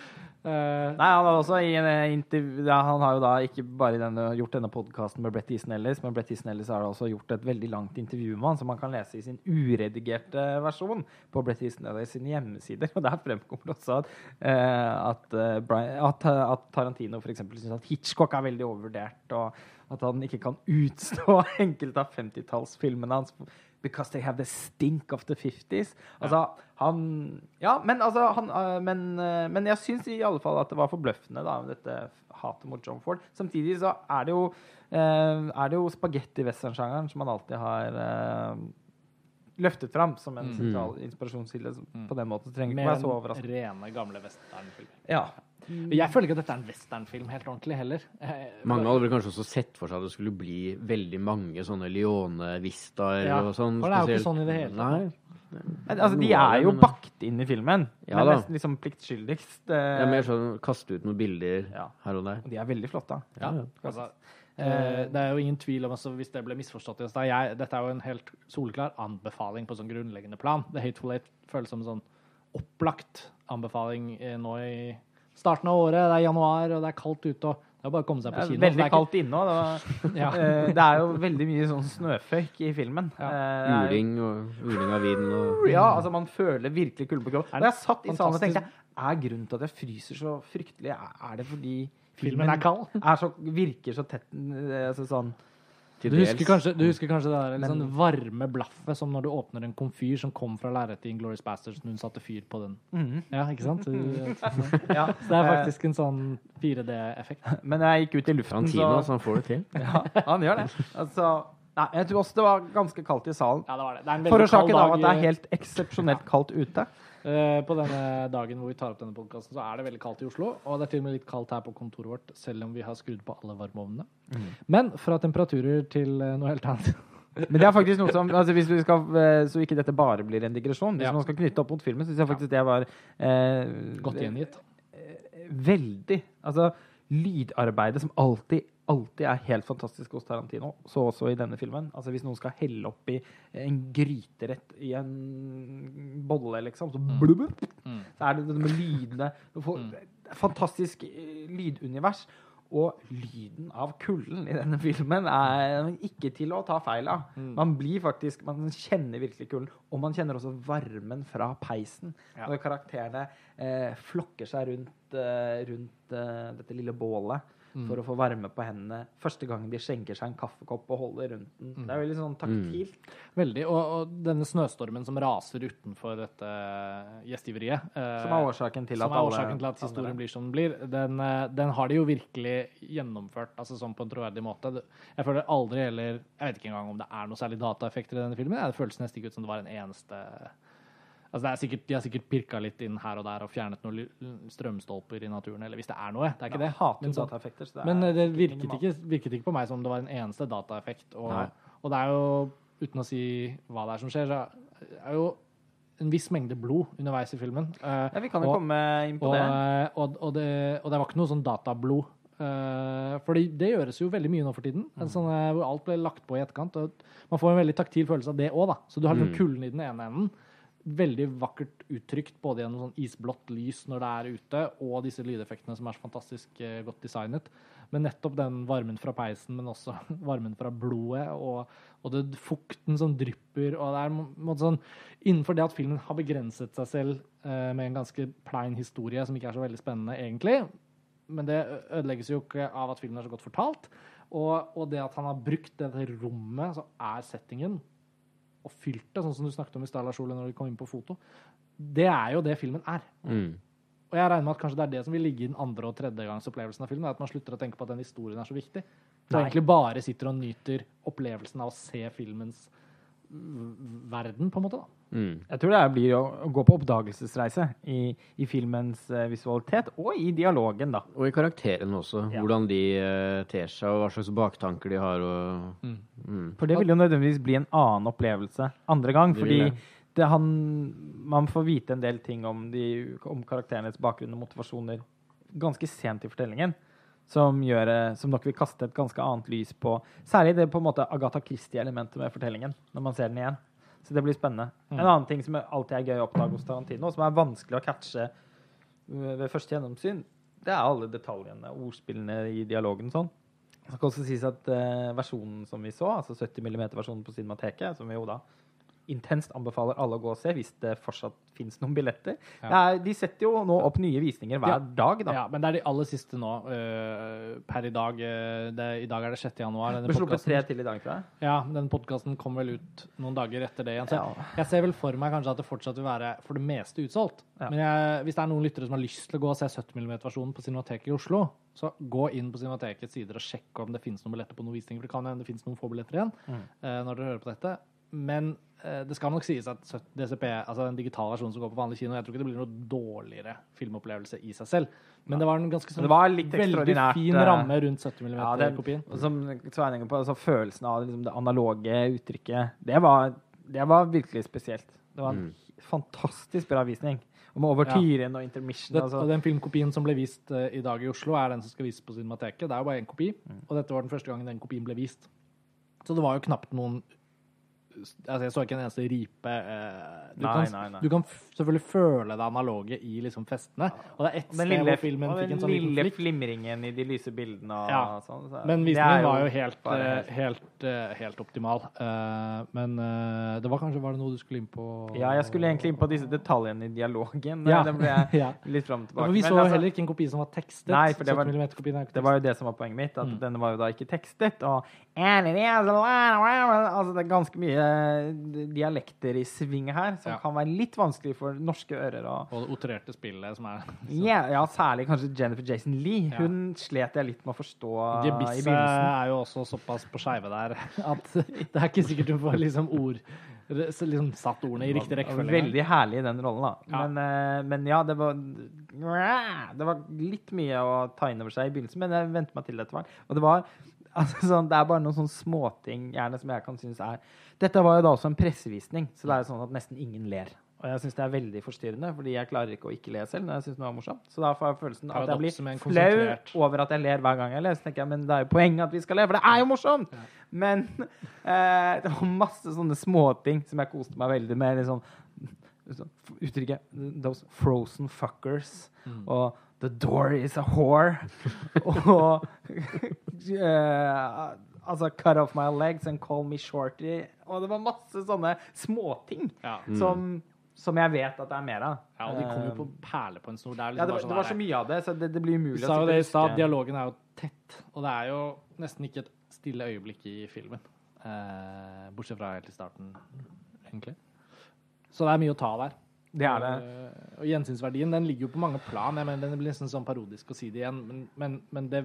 [SPEAKER 1] eh,
[SPEAKER 2] Nei, han, har også i en eh, ja, han har jo da ikke bare denne, gjort denne podkasten med Brett Easton Ellis, men Brett Easton Ellis har også gjort et veldig langt intervju med han, som man kan lese i sin uredigerte versjon på Brett Easton Ellis sine hjemmesider. Og der fremkommer også at, uh, at, uh, Brian, at, at Tarantino f.eks. syns at Hitchcock er veldig overvurdert, og at han ikke kan utstå enkelte av 50-tallsfilmene hans. Because they have the stink of the 50s. Altså, han Ja, men altså han, øh, men, øh, men jeg syns i alle fall at det var forbløffende, da, dette hatet mot John Ford. Samtidig så er det jo øh, er det jo spagetti-westernsjangeren som man alltid har løftet fram som en
[SPEAKER 1] Mm.
[SPEAKER 2] sentral inspirasjonskilde.
[SPEAKER 1] Mm.
[SPEAKER 2] På den måten trenger ikke være så overraskende.
[SPEAKER 1] rene, gamle westernfilmer.
[SPEAKER 2] Ja.
[SPEAKER 1] Jeg føler ikke at dette er en westernfilm helt ordentlig heller. Eh,
[SPEAKER 3] Mange hadde vel kanskje også sett for seg at det skulle bli veldig mange sånne Leone-vistaer
[SPEAKER 1] Ja,
[SPEAKER 3] og sånn.
[SPEAKER 1] for det er jo ikke sånn i det hele tatt.
[SPEAKER 2] Men, altså, de er jo bakt inn i filmen,
[SPEAKER 3] Ja
[SPEAKER 2] men nesten liksom pliktskyldigst.
[SPEAKER 3] Det er
[SPEAKER 2] øh,
[SPEAKER 3] mer sånn kaste ut noen bilder
[SPEAKER 2] Ja.
[SPEAKER 3] her og der.
[SPEAKER 2] og de er veldig flotte.
[SPEAKER 3] Ja, ja.
[SPEAKER 1] Altså, eh, det er jo ingen tvil om altså, Hvis det ble misforstått i stad jeg- Dette er jo en helt soleklar anbefaling på sånn grunnleggende plan. The Hateful Eight føles som en sånn opplagt anbefaling eh, nå i starten av året. Det er januar, og det er kaldt ute. og Det er bare å komme seg
[SPEAKER 2] Det
[SPEAKER 1] på
[SPEAKER 2] er
[SPEAKER 1] kino.
[SPEAKER 2] veldig
[SPEAKER 1] Det er ikke-
[SPEAKER 2] kaldt inne òg.
[SPEAKER 1] Ja.
[SPEAKER 2] Eh, det er jo veldig mye sånn snøføyk i filmen.
[SPEAKER 1] Ja.
[SPEAKER 2] Eh,
[SPEAKER 3] Uling og uling av vind og
[SPEAKER 2] Ja, altså man føler virkelig kulde på kroppen. Og
[SPEAKER 1] det
[SPEAKER 2] jeg satt i salen og tenkte Er grunnen til at jeg fryser så fryktelig, er det fordi
[SPEAKER 1] Filmen er kald.
[SPEAKER 2] er så, virker så tett eh, altså sånn
[SPEAKER 1] Du husker, kanskje, du husker kanskje det der litt
[SPEAKER 2] Men-
[SPEAKER 1] sånn varme blaffet som når du åpner en komfyr som kom fra lerretet i Glorious Bastards når hun satte fyr på den.
[SPEAKER 2] mhm.
[SPEAKER 1] Ja, ikke sant? Så det er faktisk en sånn 4D-effekt.
[SPEAKER 2] Men jeg gikk ut i luften, så
[SPEAKER 3] så han får det til.
[SPEAKER 2] ja, Han gjør det. Altså Nei, jeg tror også det var ganske kaldt i salen.
[SPEAKER 1] Ja, det var det. Det er en veldig kald
[SPEAKER 2] Forårsaket av at det er helt eksepsjonelt kaldt ute.
[SPEAKER 1] Eh, på denne dagen hvor vi tar opp denne podkasten, så er det veldig kaldt i Oslo. Og det er til og med litt kaldt her på kontoret vårt, selv om vi har skrudd på alle varmeovnene. Men fra temperaturer til eh, noe helt annet.
[SPEAKER 2] Men det er faktisk noe som altså hvis vi skal, eh, Så ikke dette bare blir en digresjon. Hvis
[SPEAKER 1] Ja.
[SPEAKER 2] man skal knytte opp mot filmen, syns jeg faktisk det var eh,
[SPEAKER 1] Godt gjengitt.
[SPEAKER 2] Veldig. Altså, lydarbeidet som alltid, alltid er helt fantastisk hos Tarantino, så også i denne filmen. Altså, hvis noen skal helle oppi en gryterett i en bolle, liksom, så blubb,
[SPEAKER 1] Mm.
[SPEAKER 2] så er det denne med lydene Du får
[SPEAKER 1] Mm.
[SPEAKER 2] Fantastisk eh, lydunivers. Og lyden av kulden i denne filmen er ikke til å ta feil av.
[SPEAKER 1] Mm.
[SPEAKER 2] Man blir faktisk, man kjenner virkelig kulden, og man kjenner også varmen fra peisen.
[SPEAKER 1] Ja.
[SPEAKER 2] Når karakterene eh, flokker seg rundt, eh, rundt eh, dette lille bålet
[SPEAKER 1] Mm.
[SPEAKER 2] for å få varme på hendene. Første gang de skjenker seg en kaffekopp og holder rundt den.
[SPEAKER 1] Mm.
[SPEAKER 2] Det er veldig sånn taktilt.
[SPEAKER 1] Veldig. Og, og denne snøstormen som raser utenfor dette gjestgiveriet eh,
[SPEAKER 2] Som er årsaken til at alle
[SPEAKER 1] årsaken til at historien
[SPEAKER 2] andre-
[SPEAKER 1] blir som den blir. Den, eh, den har de jo virkelig gjennomført altså sånn på en troverdig måte. Jeg føler aldri heller Jeg vet ikke engang om det er noe særlig dataeffekter i denne filmen. Det føles nesten ikke ut som det var en eneste Altså det er sikkert, De har sikkert pirka litt inn her og der og fjernet noen strømstolper i naturen, eller hvis det er noe. Det er ikke det. Men,
[SPEAKER 2] så det
[SPEAKER 1] men eh, det virket ikke, virket ikke på meg som det var en eneste dataeffekt. Og, og det er jo, uten å si hva det er som skjer, så er jo en viss mengde blod underveis i filmen. Eh,
[SPEAKER 2] Ja, vi kan jo
[SPEAKER 1] og-
[SPEAKER 2] komme inn på
[SPEAKER 1] og,
[SPEAKER 2] det.
[SPEAKER 1] og, og, det, og det var ikke noe sånn datablod. Uh, for det gjøres jo veldig mye nå for tiden. En sånn, eh, hvor alt ble lagt på i etterkant. Og man får en veldig taktil følelse av det òg, da. Så du har liksom
[SPEAKER 3] Mm.
[SPEAKER 1] kulden i den ene enden. Veldig vakkert uttrykt både gjennom sånn isblått lys når det er ute, og disse lydeffektene som er så fantastisk eh, godt designet. Men nettopp den varmen fra peisen, men også varmen fra blodet, og, og det, fukten som drypper. og det er måte sånn, Innenfor det at filmen har begrenset seg selv eh, med en ganske plein historie som ikke er så veldig spennende, egentlig, men det ødelegges jo ikke av at filmen er så godt fortalt. Og, og det at han har brukt dette rommet, så er settingen, og fylt det, sånn som du snakket om i Lars når vi kom inn på foto, det er jo det filmen er.
[SPEAKER 3] Mm.
[SPEAKER 1] Og jeg regner med at kanskje det er det som vil ligge i den andre- og tredjegangsopplevelsen av filmen, er at man slutter å tenke på at den historien er så viktig. Så egentlig bare sitter og nyter opplevelsen av å se filmens verden, på en måte. da.
[SPEAKER 3] Mm.
[SPEAKER 2] Jeg tror det blir å, å gå på oppdagelsesreise i, i filmens uh, visualitet, og i dialogen, da.
[SPEAKER 3] Og i karakterene også.
[SPEAKER 2] Ja.
[SPEAKER 3] Hvordan de uh, ter seg, og hva slags baktanker de har. Og, mm.
[SPEAKER 2] For det vil jo nødvendigvis bli en annen opplevelse andre gang.
[SPEAKER 3] Det
[SPEAKER 2] Fordi
[SPEAKER 3] det.
[SPEAKER 2] det han, man får vite en del ting om, de, om karakterenes bakgrunn og motivasjoner ganske sent i fortellingen. Som, gjør, eh, som nok vil kaste et ganske annet lys på særlig det på en måte Agatha Christie-elementet med fortellingen. når man ser den igjen. Så det blir spennende. En annen ting som alltid er gøy å oppdage hos Tarantino, som er vanskelig å catche ved første gjennomsyn, det er alle detaljene, ordspillene i dialogen. sånn. Det skal også sies at eh, versjonen som vi så, altså 70 mm-versjonen på Cinemateket, som vi jo da intenst anbefaler alle å gå og se hvis det fortsatt finnes noen billetter.
[SPEAKER 1] Ja.
[SPEAKER 2] De setter jo nå opp nye visninger hver
[SPEAKER 1] Ja.
[SPEAKER 2] dag, da.
[SPEAKER 1] Ja, men det er de aller siste nå. uh, per i dag. øh, det, I dag er det 6. januar.
[SPEAKER 2] Sluppet tre til i dag, tror jeg.
[SPEAKER 1] Ja, den podkasten kom vel ut noen dager etter det igjen. Så
[SPEAKER 2] Ja.
[SPEAKER 1] jeg ser vel for meg kanskje at det fortsatt vil være for det meste utsolgt. Men jeg, hvis det er noen lyttere som har lyst til å gå og se 70 mm-versjonen på Cinemateket i Oslo, så gå inn på Cinematekets sider og sjekk om det finnes noen billetter på noen visninger. For det kan hende det finnes noen få billetter igjen
[SPEAKER 2] Mm.
[SPEAKER 1] uh, når dere hører på dette. Men eh, det skal nok sies at DCP, altså den digitale versjonen som går på vanlig kino, jeg tror ikke det blir noe dårligere filmopplevelse i seg selv. Men det var en ganske sånn
[SPEAKER 2] var
[SPEAKER 1] veldig fin
[SPEAKER 2] eh,
[SPEAKER 1] ramme rundt 70 mm-kopien.
[SPEAKER 2] som Sveining på, altså følelsen av liksom, det analoge uttrykket, det var, det var virkelig spesielt. Det var en fantastisk bra visning. Og med overtyren og intermission.
[SPEAKER 1] Det,
[SPEAKER 2] altså.
[SPEAKER 1] og den filmkopien som ble vist uh, i dag i Oslo, er den som skal vises på Cinemateket. Det er jo bare én kopi,
[SPEAKER 2] Mm.
[SPEAKER 1] og dette var den første gangen den kopien ble vist. Så det var jo knapt noen Altså, jeg så ikke en eneste ripe. eh, du,
[SPEAKER 2] Nei,
[SPEAKER 1] kan,
[SPEAKER 2] nei, nei.
[SPEAKER 1] du kan f selvfølgelig føle det analoge i liksom festene. Og det er ett
[SPEAKER 2] Den
[SPEAKER 1] sted
[SPEAKER 2] lille,
[SPEAKER 1] hvor filmen fikk en sånn liten
[SPEAKER 2] lille flimringen i de lyse bildene og
[SPEAKER 1] Ja.
[SPEAKER 2] sånn. Så
[SPEAKER 1] Men visningen var jo helt,
[SPEAKER 2] bare
[SPEAKER 1] eh, helt, eh, helt optimal. Eh, men det var kanskje Var det noe du skulle inn på?
[SPEAKER 2] Ja, jeg skulle egentlig inn på disse detaljene i dialogen.
[SPEAKER 1] Ja.
[SPEAKER 2] Den ble jeg
[SPEAKER 1] Ja.
[SPEAKER 2] litt fram og
[SPEAKER 1] Ja,
[SPEAKER 2] tilbake.
[SPEAKER 1] for vi
[SPEAKER 2] Men
[SPEAKER 1] så
[SPEAKER 2] altså,
[SPEAKER 1] heller ikke en kopi som var tekstet.
[SPEAKER 2] Nei, for det var-
[SPEAKER 1] er
[SPEAKER 2] Det var jo det som var poenget mitt, at
[SPEAKER 1] Mm.
[SPEAKER 2] denne var jo da ikke tekstet. Og altså det er ganske mye dialekter i svinget her som
[SPEAKER 1] Ja.
[SPEAKER 2] kan være litt vanskelig for norske ører. Og,
[SPEAKER 1] Og det otererte spillet som er
[SPEAKER 2] ja, ja, særlig kanskje Jennifer Jason Lee.
[SPEAKER 1] Ja.
[SPEAKER 2] Hun slet jeg litt med å forstå i begynnelsen.
[SPEAKER 1] er jo også såpass på skeive der at det er ikke sikkert du får liksom ord liksom satt ordene i riktig rekkefølge.
[SPEAKER 2] Veldig herlig i den rollen, da.
[SPEAKER 1] Ja.
[SPEAKER 2] Men, eh, men ja, det var Det var litt mye å ta inn over seg i begynnelsen, men jeg vente meg til det etter hvert. Og det var altså, sånn, Det er bare noen sånne småting gjerne som jeg kan synes er Dette var jo da også en pressevisning, så det er sånn at nesten ingen ler. Og jeg syns det er veldig forstyrrende, fordi jeg klarer ikke å ikke le selv når jeg synes noe er morsomt. Så da får jeg følelsen at jeg blir flau over at jeg ler hver gang jeg ler. Så tenker jeg, men det er jo poenget at vi skal le, for det er jo morsomt! Men eh, det var masse sånne småting som jeg koste meg veldig med. Liksom, uttrykket 'those frozen fuckers' og 'the door is a whore' og uh, Altså 'cut off my legs and call me shorty'. Og det var masse sånne småting
[SPEAKER 1] Ja.
[SPEAKER 2] som, som jeg vet at det er mer av.
[SPEAKER 1] ja, og de kom jo
[SPEAKER 2] Eh,
[SPEAKER 1] på perle på en snor. Det, er liksom
[SPEAKER 2] ja, det, var,
[SPEAKER 1] sånn
[SPEAKER 2] det var så mye av det, så det, det blir umulig
[SPEAKER 1] sa
[SPEAKER 2] sitte
[SPEAKER 1] det i stad,
[SPEAKER 2] huske.
[SPEAKER 1] dialogen er jo tett, og det er jo nesten ikke et stille øyeblikk i filmen. Eh, bortsett fra helt i starten, egentlig. Så det er mye å ta der.
[SPEAKER 2] Det er det.
[SPEAKER 1] Eh, og gjensynsverdien den ligger jo på mange plan. Jeg mener, Den blir nesten sånn parodisk å si det igjen, men, men, men det,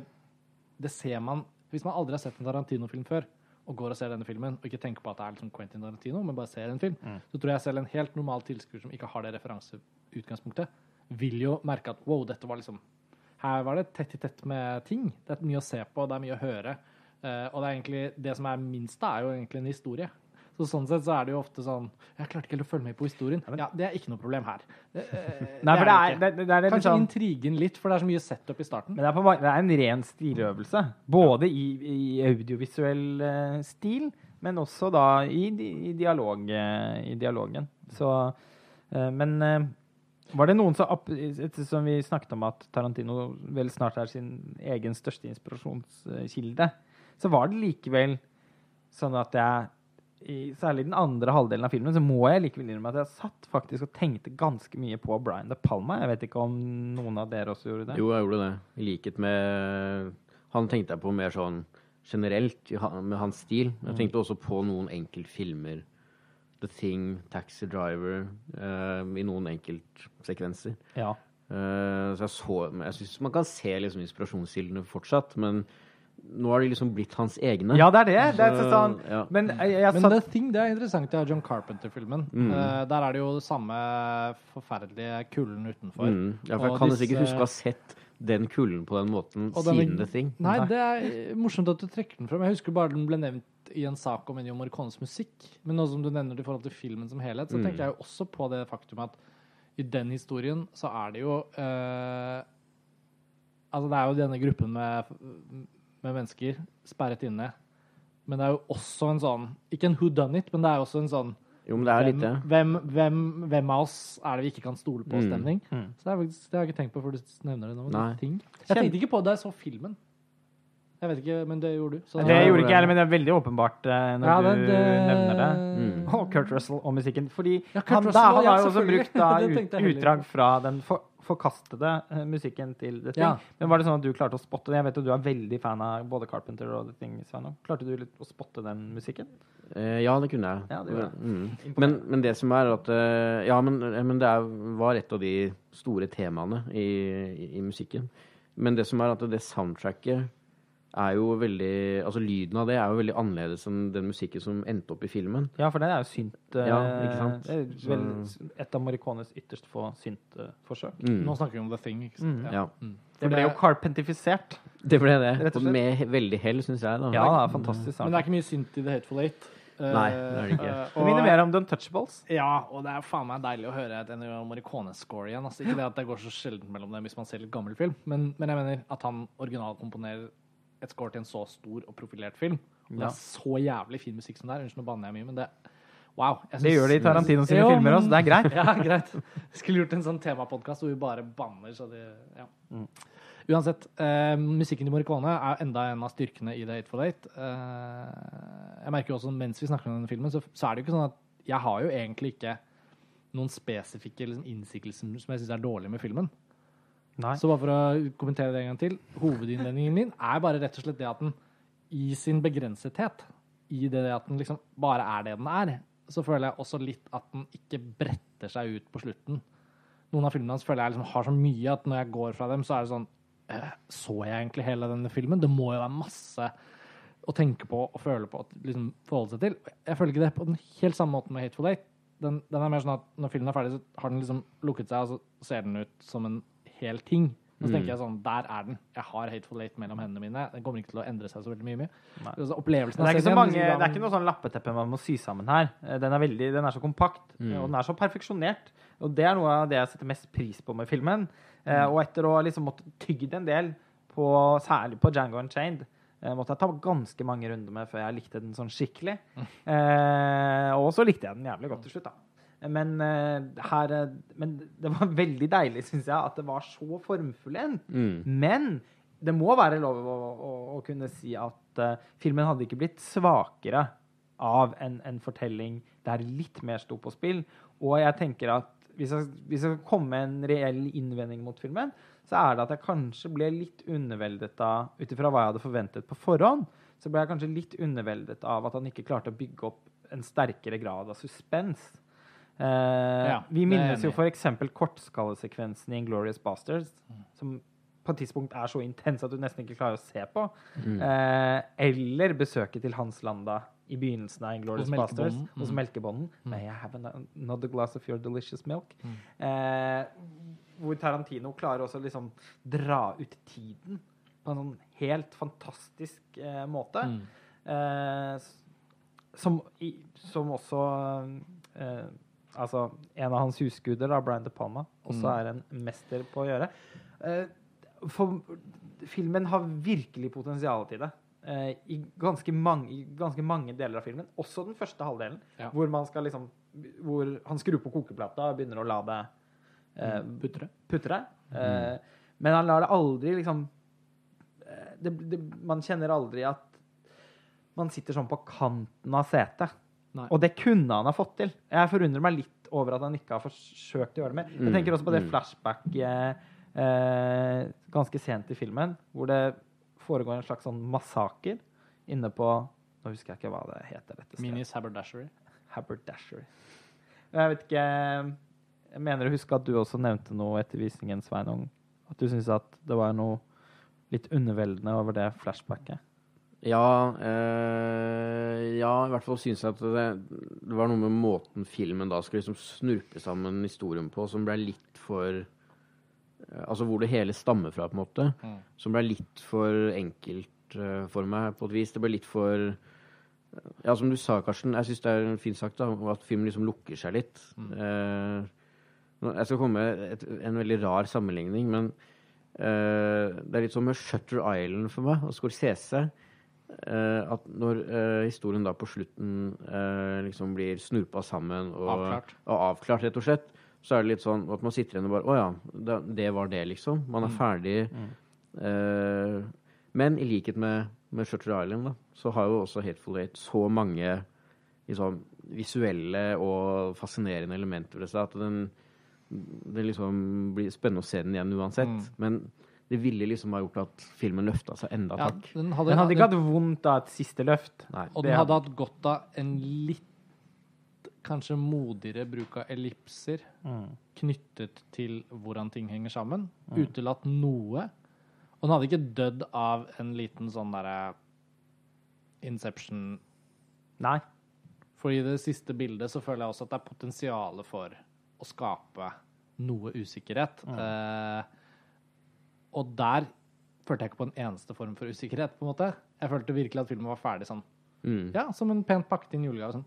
[SPEAKER 1] det ser man Hvis man aldri har sett en Tarantino-film før, og går og ser denne filmen, og ikke tenker på at det er liksom Quentin Tarantino, men bare ser en film,
[SPEAKER 2] Mm.
[SPEAKER 1] så tror jeg selv en helt normal tilskuer som ikke har det referanseutgangspunktet, vil jo merke at wow, dette var liksom Her var det tett i tett med ting. Det er mye å se på, det er mye å høre. Uh, og det er egentlig det som er minst da, er jo egentlig en historie. Så sånn sett så er det jo ofte sånn Jeg klarte ikke helt å følge med på historien. Ja, det er ikke noe problem her.
[SPEAKER 2] Nei, for det er, det, det, er litt
[SPEAKER 1] Kanskje
[SPEAKER 2] sånn
[SPEAKER 1] intrigen litt, for det er så mye setup i starten.
[SPEAKER 2] Men det er, på, det er en ren stiløvelse. Både i, i audiovisuell eh, stil, men også da i, i, dialog, eh, i dialogen. Så Eh, men var det noen som, ettersom vi snakket om at Tarantino vel snart er sin egen største inspirasjonskilde, så var det likevel sånn at jeg i særlig den andre halvdelen av filmen så må jeg likevel innrømme at jeg satt faktisk og tenkte ganske mye på Brian De Palma. Jeg vet ikke om noen av dere også gjorde det?
[SPEAKER 3] Jo, jeg gjorde det. I likhet med Han tenkte jeg på mer sånn generelt med hans stil.
[SPEAKER 2] Mm.
[SPEAKER 3] Jeg tenkte også på noen enkeltfilmer. The Thing, Taxi Driver, uh, i noen enkeltsekvenser.
[SPEAKER 2] Ja.
[SPEAKER 3] Uh, så jeg så Jeg syns man kan se liksom inspirasjonskildene fortsatt, men nå har de liksom blitt hans egne.
[SPEAKER 2] ja, det er det. det er
[SPEAKER 3] Så,
[SPEAKER 2] sånn,
[SPEAKER 3] ja.
[SPEAKER 2] Men jeg, jeg
[SPEAKER 1] Men The Thing det er interessant i John Carpenter-filmen.
[SPEAKER 3] Mm.
[SPEAKER 1] Uh, der er det jo det samme forferdelige kulden utenfor.
[SPEAKER 3] Mm. Ja, for jeg
[SPEAKER 1] Og
[SPEAKER 3] kan
[SPEAKER 1] disse-
[SPEAKER 3] ikke huske å ha sett den kulden på den måten siden The Thing.
[SPEAKER 1] Nei. det er morsomt at du trekker den fram. Jeg husker bare den ble nevnt i en sak om Ennio Morricones musikk. Men nå som du nevner det i forhold til filmen som helhet, så
[SPEAKER 3] Mm.
[SPEAKER 1] tenker jeg jo også på det faktum at i den historien så er det jo uh, Altså, det er jo denne gruppen med, med mennesker sperret inne. Men det er jo også en sånn Ikke en who done it, men det er også en sånn
[SPEAKER 3] Jo, men det er litt det.
[SPEAKER 1] hvem, hvem, hvem av oss er det vi ikke kan stole på?
[SPEAKER 3] Mm.
[SPEAKER 1] Stemning.
[SPEAKER 2] Mm.
[SPEAKER 1] Så det, er faktisk, det har jeg ikke tenkt på før du nevner det nå. Jeg tenkte ikke på det da jeg så filmen. Jeg vet ikke, men det gjorde du. Så
[SPEAKER 2] Det
[SPEAKER 3] det
[SPEAKER 2] gjorde ikke jeg heller, men det er veldig åpenbart eh, når
[SPEAKER 1] Ja,
[SPEAKER 2] du
[SPEAKER 1] det- du
[SPEAKER 2] nevner det.
[SPEAKER 3] Mm.
[SPEAKER 2] Og Kurt Russell og musikken. Fordi
[SPEAKER 1] Ja,
[SPEAKER 2] han,
[SPEAKER 1] Russell,
[SPEAKER 2] da, han har jo også brukt da, utdrag fra den for, forkastede eh, musikken til The Thing.
[SPEAKER 1] Ja.
[SPEAKER 2] Men var det sånn at du klarte å spotte det? Jeg vet at du er veldig fan av både Carpenter og The Thing. Sveinung. Klarte du litt å spotte den musikken?
[SPEAKER 3] Eh, ja, det kunne jeg.
[SPEAKER 2] Ja, det jeg.
[SPEAKER 3] Mm. Men, men det som er at eh, Ja, men, men det er, var et av de store temaene i, i, i musikken. Men det som er at det soundtracket er jo veldig Altså lyden av det er jo veldig annerledes enn den musikken som endte opp i filmen.
[SPEAKER 2] Ja, for det er jo synt. eh,
[SPEAKER 3] Ja, ikke sant?
[SPEAKER 2] Det er vel et av Marikones ytterst få syntforsøk.
[SPEAKER 3] Mm.
[SPEAKER 1] Nå snakker vi om The Thing. Ikke sant?
[SPEAKER 2] Mm.
[SPEAKER 3] Ja.
[SPEAKER 1] Mm.
[SPEAKER 2] Det ble jo carpentifisert.
[SPEAKER 3] Det ble det.
[SPEAKER 2] Rett og
[SPEAKER 3] Og
[SPEAKER 2] slett.
[SPEAKER 3] med veldig hell, syns jeg. da.
[SPEAKER 2] Ja, det er fantastisk.
[SPEAKER 1] Men det er ikke mye synt i The Hateful Eight.
[SPEAKER 3] Nei, det er det ikke.
[SPEAKER 1] eh,
[SPEAKER 2] Det minner mer om The Untouchables.
[SPEAKER 1] Ja, og det er faen meg deilig å høre et Ennio Morricone-score igjen. Altså, ikke det at det går så sjelden mellom dem hvis man ser litt gammel film, men, men jeg mener at han originalkomponerer et score til en så stor og profilert film. Og det er så jævlig fin musikk som det er. Unnskyld, nå banner jeg mye, men det Wow. jeg
[SPEAKER 2] Det gjør de i Tarantino sine
[SPEAKER 1] Jo,
[SPEAKER 2] filmer også, det er greit.
[SPEAKER 1] Ja, greit. Skulle gjort en sånn temapodkast hvor vi bare banner, så det Ja.
[SPEAKER 2] Mm.
[SPEAKER 1] Uansett, eh, musikken til Morricone er enda en av styrkene i The Hateful Eight. Eh, jeg merker jo også mens vi snakker om denne filmen, så, så er det jo ikke sånn at jeg har jo egentlig ikke noen spesifikke liksom, innsigelser som jeg syns er dårlige med filmen.
[SPEAKER 2] Nei.
[SPEAKER 1] Så bare for å kommentere det en gang til. Hovedinnvendingen min er bare rett og slett det at den i sin begrensethet, i det at den liksom bare er det den er, så føler jeg også litt at den ikke bretter seg ut på slutten. Noen av filmene hans føler jeg liksom har så mye at når jeg går fra dem, så er det sånn eh, Så jeg egentlig hele denne filmen? Det må jo være masse å tenke på og føle på og liksom forholde seg til. Jeg føler ikke det på den helt samme måten med Hateful Eight. Den, den er mer sånn at når filmen er ferdig, så har den liksom lukket seg, og så ser den ut som en hel ting. Og så tenker jeg sånn, der er den. Jeg har Hateful Eight mellom hendene mine. Den kommer ikke til å endre seg så veldig mye.
[SPEAKER 2] Nei.
[SPEAKER 1] Altså,
[SPEAKER 2] Det er, ikke så mange, det er ikke noe sånn lappeteppe man må sy sammen her. Eh, Den er, veldig, den er så kompakt,
[SPEAKER 3] Mm.
[SPEAKER 2] og den er så perfeksjonert. Og det er noe av det jeg setter mest pris på med filmen. Mm. og etter å ha liksom måtte tygge en del, på, særlig på Django Unchained, eh, måtte jeg ta ganske mange runder med før jeg likte den sånn skikkelig. Eh, og så likte jeg den jævlig godt til slutt, da. Men, eh, her, men det var veldig deilig, syns jeg, at det var så formfullendt.
[SPEAKER 3] Mm.
[SPEAKER 2] Men det må være lov å, å, å kunne si at uh, filmen hadde ikke blitt svakere av en, en fortelling der litt mer sto på spill. Og jeg tenker at hvis jeg, hvis jeg komme med en reell innvending mot filmen, så er det at jeg kanskje ble litt underveldet av Ut ifra hva jeg hadde forventet på forhånd, så ble jeg kanskje litt underveldet av at han ikke klarte å bygge opp en sterkere grad av suspens. Eh,
[SPEAKER 1] Ja,
[SPEAKER 2] vi minnes jo f.eks. kortskallesekvensen i Inglorious Bastards, som på et tidspunkt er så intens at du nesten ikke klarer å se på.
[SPEAKER 1] Mm.
[SPEAKER 2] Eh, eller besøket til Hans Landa i begynnelsen av Inglorious
[SPEAKER 1] Hos
[SPEAKER 2] Bastards.
[SPEAKER 1] melkebonden.
[SPEAKER 2] Hos
[SPEAKER 1] Mm.
[SPEAKER 2] May I have another glass of your delicious milk?
[SPEAKER 1] Mm.
[SPEAKER 2] Eh, hvor Tarantino klarer også liksom dra ut tiden på en sånn helt fantastisk eh, måte.
[SPEAKER 1] Mm.
[SPEAKER 2] Eh, som, i, som også eh, Altså, en av hans husguder, da, Brian De Palma, også
[SPEAKER 1] Mm.
[SPEAKER 2] er en mester på å gjøre. Eh, for filmen har virkelig potensial til det. Eh, i, ganske mange, I ganske mange deler av filmen, også den første halvdelen,
[SPEAKER 1] Ja.
[SPEAKER 2] hvor man skal liksom hvor han skrur på kokeplata og begynner å la det eh,
[SPEAKER 1] Putre.
[SPEAKER 2] putre. Eh, men han lar det aldri liksom eh, det, det, Man kjenner aldri at man sitter sånn på kanten av setet.
[SPEAKER 1] Nei.
[SPEAKER 2] Og det kunne han ha fått til. Jeg forundrer meg litt over at han ikke har forsøkt å gjøre det mer. Jeg
[SPEAKER 3] Mm,
[SPEAKER 2] tenker også på det
[SPEAKER 3] mm.
[SPEAKER 2] flashback eh, eh, ganske sent i filmen, hvor det foregår en slags sånn massaker inne på Nå husker jeg ikke hva det heter. dette.
[SPEAKER 1] Minis haberdashery.
[SPEAKER 2] Haberdashery. Jeg vet ikke Jeg mener å huske at du også nevnte noe etter visningen, Sveinung. At du syntes at det var noe litt underveldende over det flashbacket.
[SPEAKER 3] Ja, eh, ja, i hvert fall syns jeg at det, det var noe med måten filmen da skulle liksom snurpe sammen historien på, som ble litt for eh, Altså hvor det hele stammer fra, på en måte.
[SPEAKER 1] Mm.
[SPEAKER 3] Som ble litt for enkelt uh, for meg, på et vis. Det ble litt for Ja, som du sa, Karsten, jeg syns det er fint sagt da, at filmen liksom lukker seg litt. Eh, jeg skal komme med et, en veldig rar sammenligning, men eh, det er litt som med Shutter Island for meg og Scorsese. Eh, at når eh, historien da på slutten eh, liksom blir snurpa sammen og
[SPEAKER 1] Avklart.
[SPEAKER 3] og avklart, rett og slett, så er det litt sånn at man sitter igjen og bare Å ja, det, var det, liksom. Man er ferdig. Eh, men i likhet med, med Shutter Island, da, så har jo også Hateful Eight så mange liksom, visuelle og fascinerende elementer ved seg at den, det liksom blir spennende å se den igjen uansett.
[SPEAKER 1] Mm.
[SPEAKER 3] Men det ville liksom ha gjort at filmen løfta seg enda
[SPEAKER 1] Ja,
[SPEAKER 3] takk.
[SPEAKER 1] den hadde,
[SPEAKER 2] Den hadde ikke hatt vondt av et siste løft.
[SPEAKER 3] Nei.
[SPEAKER 1] Og den
[SPEAKER 2] hadde-
[SPEAKER 1] hadde hatt godt av en litt kanskje modigere bruk av ellipser
[SPEAKER 2] Mm.
[SPEAKER 1] knyttet til hvordan ting henger sammen. Utelatt noe. Og den hadde ikke dødd av en liten sånn derre Inception
[SPEAKER 2] Nei.
[SPEAKER 1] For i det siste bildet så føler jeg også at det er potensial for å skape noe usikkerhet. Eh, og der følte jeg ikke på en eneste form for usikkerhet, på en måte. Jeg følte virkelig at filmen var ferdig sånn.
[SPEAKER 3] Mm.
[SPEAKER 1] Ja, som en pent pakket inn julegave. Sånn.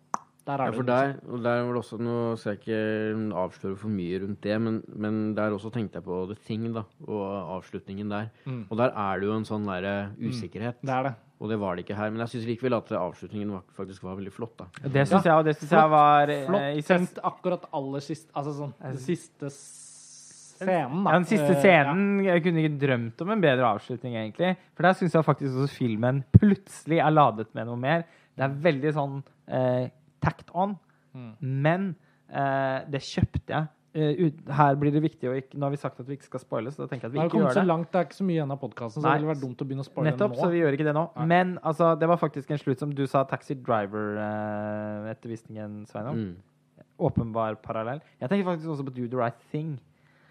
[SPEAKER 1] Der
[SPEAKER 3] Ja,
[SPEAKER 1] er
[SPEAKER 3] for
[SPEAKER 1] det.
[SPEAKER 3] der, og der var det også, Nå skal jeg ikke avsløre for mye rundt det, men, men der også tenkte jeg på The Thing da, og avslutningen der.
[SPEAKER 1] Mm.
[SPEAKER 3] Og der er det jo en sånn der usikkerhet.
[SPEAKER 1] Det er det.
[SPEAKER 3] Og det var det ikke her. Men jeg syns likevel at avslutningen faktisk var veldig flott. da.
[SPEAKER 2] Det syns jeg, og det synes jeg var eh,
[SPEAKER 1] Flott
[SPEAKER 2] i seg-
[SPEAKER 1] tenkt akkurat aller sist Altså sånn det siste scenen, da.
[SPEAKER 2] Ja, den siste
[SPEAKER 1] scenen
[SPEAKER 2] scenen Jeg kunne ikke drømt om en bedre avslutning, egentlig. For der syns jeg faktisk også filmen plutselig er ladet med noe mer. Det er veldig sånn eh, tacked on.
[SPEAKER 1] Mm.
[SPEAKER 2] Men eh, det kjøpte jeg. Uh, her blir det viktig å ikke Nå har vi sagt at vi ikke skal spoile, så da tenker jeg at
[SPEAKER 1] Vi
[SPEAKER 2] ikke gjør
[SPEAKER 1] så
[SPEAKER 2] det.
[SPEAKER 1] langt, det er ikke så mye igjen av podkasten, så
[SPEAKER 2] Nei.
[SPEAKER 1] det ville vært dumt å begynne å spoile
[SPEAKER 2] Nettopp,
[SPEAKER 1] nå.
[SPEAKER 2] så vi gjør ikke det nå.
[SPEAKER 1] Nei.
[SPEAKER 2] Men altså, det var faktisk en slutt som du sa, Taxi Driver-ettervisningen, uh, Sveinung.
[SPEAKER 3] Mm.
[SPEAKER 2] Åpenbar parallell. Jeg tenker faktisk også på Do the Right Thing.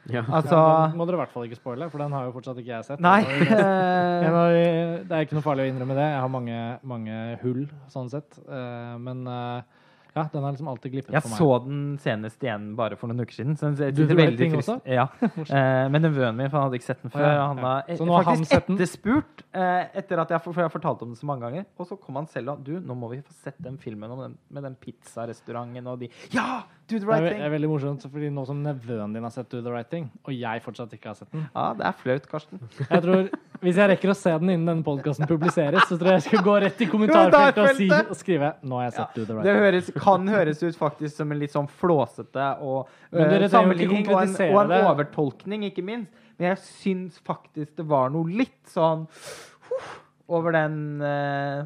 [SPEAKER 3] Ja.
[SPEAKER 2] Altså
[SPEAKER 1] ja, den må dere i hvert fall ikke spoile, for den har jo fortsatt ikke jeg sett.
[SPEAKER 2] Nei.
[SPEAKER 1] Det er ikke noe farlig å innrømme det. Jeg har mange, mange hull, sånn sett. Eh, Men eh, ja, den har liksom alltid glippet
[SPEAKER 2] Jeg
[SPEAKER 1] for meg.
[SPEAKER 2] Jeg så den senest igjen bare for noen uker siden. Så den
[SPEAKER 1] Du det
[SPEAKER 2] veldig
[SPEAKER 1] ting
[SPEAKER 2] frist-
[SPEAKER 1] også?
[SPEAKER 2] Ja. Eh, men nevøen min, for han hadde ikke sett den før.
[SPEAKER 1] Ja, ja,
[SPEAKER 2] Han har eh,
[SPEAKER 1] Så nå har han
[SPEAKER 2] faktisk
[SPEAKER 1] sett den?
[SPEAKER 2] etterspurt etter at jeg, for jeg har fortalt om den så mange ganger. Og så kom han selv og Du, nå må vi få sett den filmen om den, med den pizzarestauranten og de Ja! Do the right thing.
[SPEAKER 1] Det er veldig morsomt, fordi nå som nevøen din har sett Do the Right Thing, og jeg fortsatt ikke har sett den
[SPEAKER 2] Ja, det er flaut, Karsten.
[SPEAKER 1] Jeg tror, Hvis jeg rekker å se den innen denne podkasten publiseres, så tror jeg jeg skal gå rett i kommentarfeltet og, si, og skrive 'Nå har jeg sett Do the Right
[SPEAKER 2] Det
[SPEAKER 1] Thing'.
[SPEAKER 2] Det kan høres ut faktisk som en litt sånn flåsete og
[SPEAKER 1] ikke
[SPEAKER 2] sammenligning og en, og en overtolkning, ikke minst. Men jeg syns faktisk det var noe litt sånn uh, over den Nei.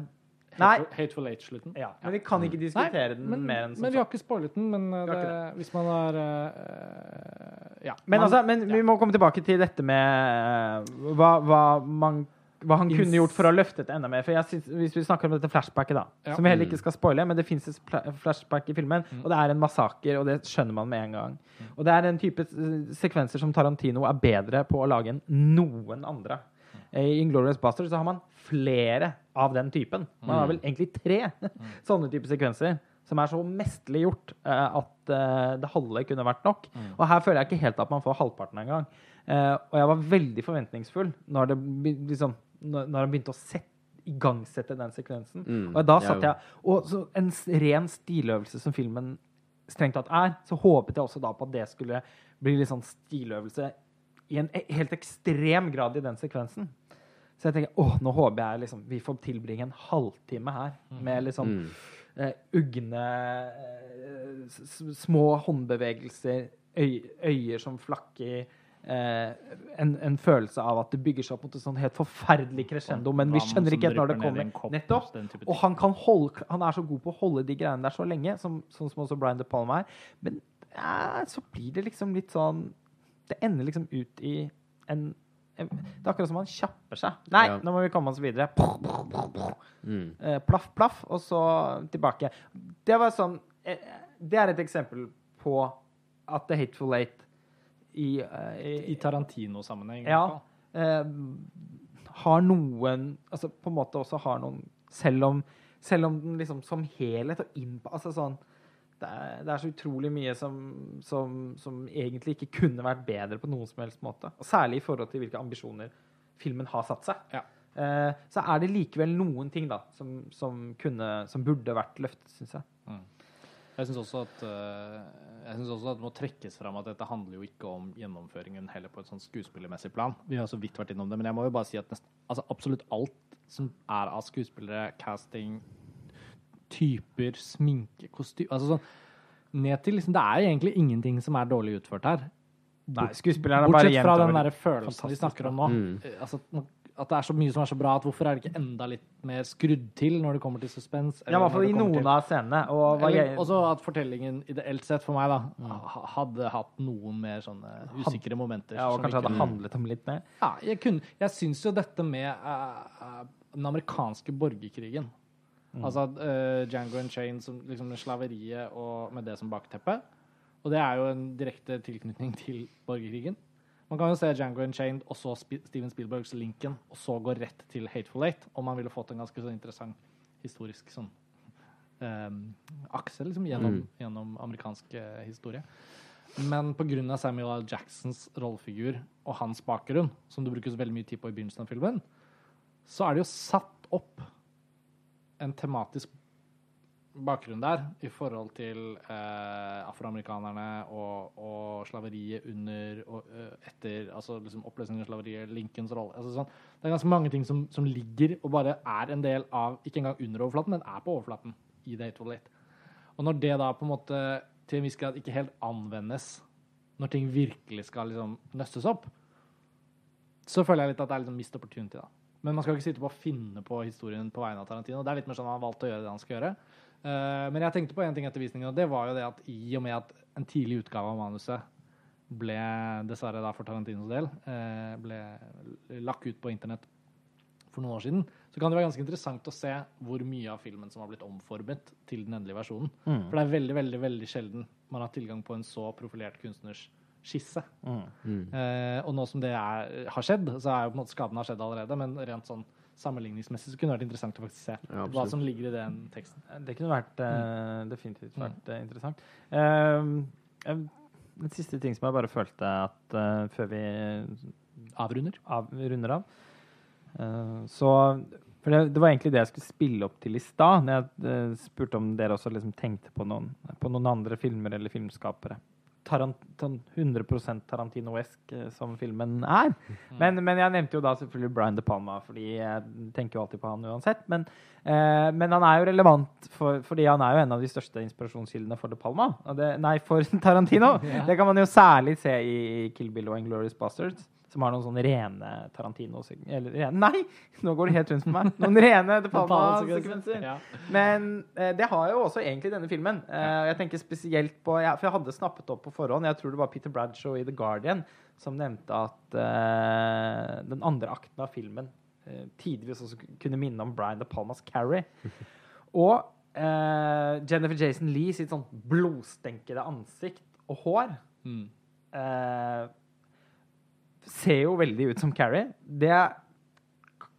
[SPEAKER 1] Hateful, Hateful Eight-slutten.
[SPEAKER 2] Ja, men vi kan ikke diskutere den
[SPEAKER 1] men,
[SPEAKER 2] mer enn
[SPEAKER 1] men vi har ikke spoilet den. Men, uh, det, hvis man har uh, Ja.
[SPEAKER 2] Men,
[SPEAKER 1] man-
[SPEAKER 2] altså, men vi må komme tilbake til dette med uh, hva, hva, man, hva han kunne gjort for å løfte det enda mer. For jeg synes, Hvis vi snakker om dette flashbacket, da,
[SPEAKER 1] Ja.
[SPEAKER 2] som vi heller ikke skal spoile, men det fins et flashback i filmen,
[SPEAKER 1] Mm.
[SPEAKER 2] og det er en massaker, og det skjønner man med en gang. Og det er en type eh, sekvenser som Tarantino er bedre på å lage enn noen andre.
[SPEAKER 1] Mm.
[SPEAKER 2] I Inglorious Bastard så har man flere av den typen. Man har vel egentlig tre
[SPEAKER 1] Mm.
[SPEAKER 2] sånne type sekvenser. Som er så mesterlig gjort eh, at eh, det halve kunne vært nok.
[SPEAKER 1] Mm.
[SPEAKER 2] Og her føler jeg ikke helt at man får halvparten engang. Uh, og jeg var veldig forventningsfull når, det, liksom, når, når han begynte å sette, igangsette den sekvensen.
[SPEAKER 3] Mm,
[SPEAKER 2] og da satt jeg Og så en ren stiløvelse som filmen strengt tatt er, så håpet jeg også da på at det skulle bli litt sånn stiløvelse i en e- helt ekstrem grad i den sekvensen. Så jeg tenker åh, nå håper jeg liksom vi får tilbringe en halvtime her med liksom
[SPEAKER 3] Mm.
[SPEAKER 2] uh, ugne uh, små håndbevegelser, øy, øyer som flakker. Eh, en, en følelse av at det bygger seg opp mot et sånn helt forferdelig crescendo, men vi skjønner ikke helt når det kommer.
[SPEAKER 1] kopp,
[SPEAKER 2] Nettopp. Og han, kan holde, han er så god på å holde de greiene der så lenge, som, sånn som også Brian De Palma er. Men eh, så blir det liksom litt sånn Det ender liksom ut i en Det er akkurat som han kjapper seg. Nei,
[SPEAKER 3] Ja.
[SPEAKER 2] nå må vi komme oss videre.
[SPEAKER 3] Mm.
[SPEAKER 2] Eh, plaff, plaff, og så tilbake. Det var sånn eh, Det er et eksempel på at The Hateful Eight i, eh, i,
[SPEAKER 1] I Tarantino-sammenheng.
[SPEAKER 2] ja, eh, har noen Altså på en måte også har noen Selv om, selv om den liksom som helhet og innpå Altså sånn det er, det er så utrolig mye som, som, som egentlig ikke kunne vært bedre på noen som helst måte. Og særlig i forhold til hvilke ambisjoner filmen har satt seg.
[SPEAKER 1] Ja.
[SPEAKER 2] Eh, så er det likevel noen ting da som, som, kunne, som burde vært løftet, syns jeg.
[SPEAKER 1] Jeg syns også, at, jeg synes også at det må trekkes fram at dette handler jo ikke om gjennomføringen heller på et sånn skuespillermessig plan. Vi har så vidt vært innom det, men jeg må jo bare si at nesten, altså absolutt alt som er av skuespillere, casting, typer, sminke, kostyme Altså sånn ned til liksom Det er egentlig ingenting som er dårlig utført her.
[SPEAKER 2] Nei, skuespillerne er bare
[SPEAKER 1] Bortsett fra den der følelsen vi snakker om nå.
[SPEAKER 3] Mm.
[SPEAKER 1] Eh, Altså, at det er så mye som er så bra, at hvorfor er det ikke enda litt mer skrudd til når det kommer til suspens?
[SPEAKER 2] Ja, i hvert fall i noen
[SPEAKER 1] av
[SPEAKER 2] av scenene. Og hva
[SPEAKER 1] eller,
[SPEAKER 2] jeg,
[SPEAKER 1] også at fortellingen ideelt sett for meg da hadde hatt noen mer sånne usikre momenter.
[SPEAKER 2] ja, og kanskje hadde handlet om litt mer.
[SPEAKER 1] ja, jeg, kunne, jeg syns jo dette med uh, den amerikanske borgerkrigen Altså uh, Django and Chain som liksom med slaveriet og med det som bakteppe. Og det er jo en direkte tilknytning til borgerkrigen. Man kan jo se Django and Chain og så Sp Steven Spielbergs Lincoln, og så gå rett til Hateful Eight, om man ville fått en ganske sånn interessant historisk sånn um, akse liksom, gjennom,
[SPEAKER 3] Mm.
[SPEAKER 1] gjennom amerikansk uh, historie. Men pga. Samuel L. Jacksons rollefigur og hans bakgrunn, som det brukes veldig mye tid på i begynnelsen av filmen, så er det jo satt opp en tematisk bakgrunn der i forhold til eh, afroamerikanerne og, og slaveriet under og eh, etter altså liksom oppløsningen av slaveriet, Lincolns rolle altså sånn. Det er ganske mange ting som, som ligger og bare er en del av Ikke engang under overflaten, men er på overflaten i Hateful Eight. Og når det da på en måte til en viss grad ikke helt anvendes når ting virkelig skal liksom nøstes opp, så føler jeg litt at det er liksom mist opportunity. da. Men man skal ikke sitte på å finne på historien på vegne av Tarantino. Det er litt mer sånn han har valgt å gjøre det han skal gjøre. Uh, men jeg tenkte på en ting etter visningen, og det var jo det at i og med at en tidlig utgave av manuset ble, dessverre da for Tarantinos del, uh, ble lagt ut på internett for noen år siden, så kan det være ganske interessant å se hvor mye av filmen som har blitt omformet til den endelige versjonen.
[SPEAKER 2] Mm.
[SPEAKER 1] For det er veldig, veldig, veldig sjelden man har tilgang på en så profilert kunstners skisse.
[SPEAKER 3] Mm.
[SPEAKER 1] Eh, og nå som det er, har skjedd, så er jo på en måte skaden har skjedd allerede, men rent sånn sammenligningsmessig så kunne det vært interessant å faktisk se
[SPEAKER 3] Ja,
[SPEAKER 1] hva som ligger i den teksten.
[SPEAKER 2] Det kunne vært eh,
[SPEAKER 1] Mm.
[SPEAKER 2] definitivt vært mm. interessant. Um, en siste ting som jeg bare følte at eh, før vi
[SPEAKER 1] Avrunder.
[SPEAKER 2] av, runder av eh, Så For det, det var egentlig det jeg skulle spille opp til i stad, når jeg uh, spurte om dere også liksom tenkte på noen, på noen andre filmer eller filmskapere. Tarant, sånn 100 Tarantino-esk eh, som filmen er. Men, men jeg nevnte jo da selvfølgelig Brian De Palma, fordi jeg tenker jo alltid på han uansett. Men, eh, men han er jo relevant for, fordi han er jo en av de største inspirasjonskildene for De Palma. Det, nei, for Tarantino. Det kan man jo særlig se i Kill Bill og Inglorious Bastards. Som har noen sånne rene Tarantino Eller rene Nei! Nå går det helt rundt for meg. Noen rene De Palma-sekvenser.
[SPEAKER 1] Ja.
[SPEAKER 2] Men eh, det har jo også egentlig denne filmen. Eh, jeg tenker spesielt på ja, For jeg hadde snappet opp på forhånd. Jeg tror det var Peter Bradshaw i The Guardian som nevnte at eh, den andre akten av filmen eh, tidvis også kunne minne om Brian De Palmas Carrie. Og eh, Jennifer Jason Lee sitt sånn blodstenkede ansikt og hår
[SPEAKER 1] Mm.
[SPEAKER 2] Eh, ser jo veldig ut som Carrie. Det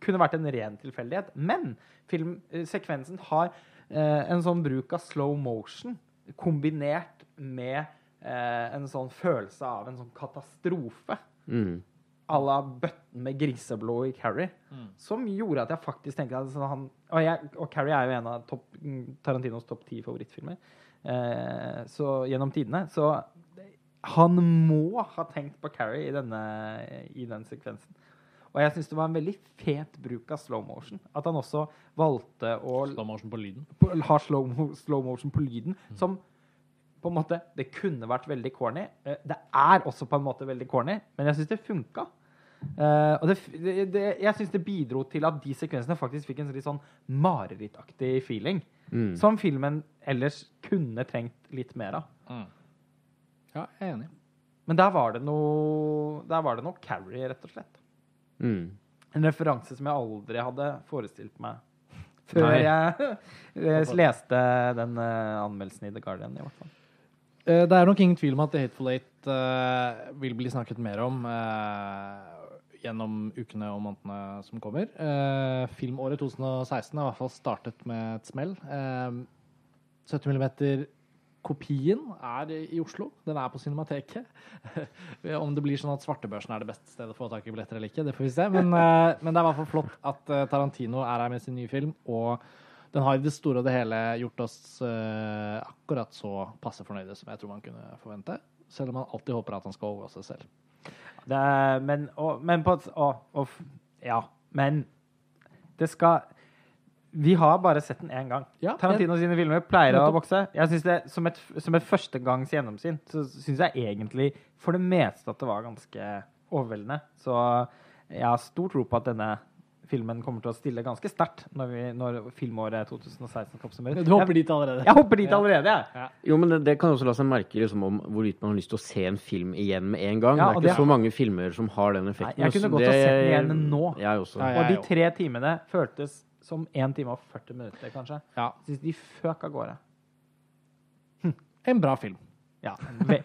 [SPEAKER 2] kunne vært en ren tilfeldighet. Men filmsekvensen har eh, en sånn bruk av slow motion kombinert med eh, en sånn følelse av en sånn katastrofe.
[SPEAKER 3] Mm.
[SPEAKER 2] À la bøtten med griseblod i Carrie.
[SPEAKER 1] Mm.
[SPEAKER 2] Som gjorde at jeg faktisk tenkte at sånn han, og, jeg, og Carrie er jo en av top, Tarantinos topp ti favorittfilmer eh, så, gjennom tidene. Så han må ha tenkt på Carrie i, denne, i den sekvensen. Og jeg syns det var en veldig fet bruk av slow motion. At han også valgte å
[SPEAKER 1] Slow motion på lyden.
[SPEAKER 2] på- ha slow, slow motion på lyden, som på en måte Det kunne vært veldig corny. Eh, Det er også på en måte veldig corny, men jeg syns det funka. Uh, og det, det, det, jeg syns det bidro til at de sekvensene faktisk fikk en litt sånn marerittaktig feeling.
[SPEAKER 3] Mm.
[SPEAKER 2] Som filmen ellers kunne trengt litt mer av.
[SPEAKER 1] Ja, jeg er enig.
[SPEAKER 2] Men der var det noe Der var det noe Carrie, rett og slett.
[SPEAKER 3] Mm.
[SPEAKER 2] En referanse som jeg aldri hadde forestilt meg før
[SPEAKER 3] Nei.
[SPEAKER 2] jeg, jeg leste den eh, anmeldelsen i The Guardian, i hvert fall.
[SPEAKER 1] Eh, Det er nok ingen tvil om at The Hateful Eight uh, vil bli snakket mer om uh, gjennom ukene og månedene som kommer. Uh, filmåret 2016 har i hvert fall startet med et smell. Eh, 70 mm Kopien er i Oslo. Den er på Cinemateket. Om det blir sånn at svartebørsen er det beste stedet å få tak i billetter eller ikke, det får vi se. Men, eh, men det er i hvert fall flott at eh, Tarantino er her med sin nye film. Og den har i det store og det hele gjort oss eh, akkurat så passe fornøyde som jeg tror man kunne forvente. Selv om man alltid håper at han skal overgå seg selv.
[SPEAKER 2] Det men, og, men på å, å, Ja, men det skal Vi har bare sett den én gang.
[SPEAKER 1] Ja,
[SPEAKER 2] Tarantino sine filmer pleier å vokse. Jeg synes det, Som et, som et førstegangs gjennomsyn så syns jeg egentlig for det meste at det var ganske overveldende. Så jeg har stor tro på at denne filmen kommer til å stille ganske sterkt når, når filmåret 2016 skal oppsummeres.
[SPEAKER 1] Du hopper dit allerede.
[SPEAKER 2] jeg hopper dit allerede, jeg.
[SPEAKER 3] Jo, men det, det kan også la seg merke liksom, om hvorvidt man har lyst til å se en film igjen med en gang.
[SPEAKER 2] Ja,
[SPEAKER 3] det er ikke
[SPEAKER 2] det-
[SPEAKER 3] så mange filmer som har den effekten.
[SPEAKER 2] Nei, jeg kunne godt ha sett den igjen nå.
[SPEAKER 3] Jeg også.
[SPEAKER 1] Ja,
[SPEAKER 2] Og de tre timene føltes som 1 time og 40 minutter, kanskje.
[SPEAKER 1] Ja.
[SPEAKER 2] Syns de føk av gårde.
[SPEAKER 1] En bra film.
[SPEAKER 2] Ja, ve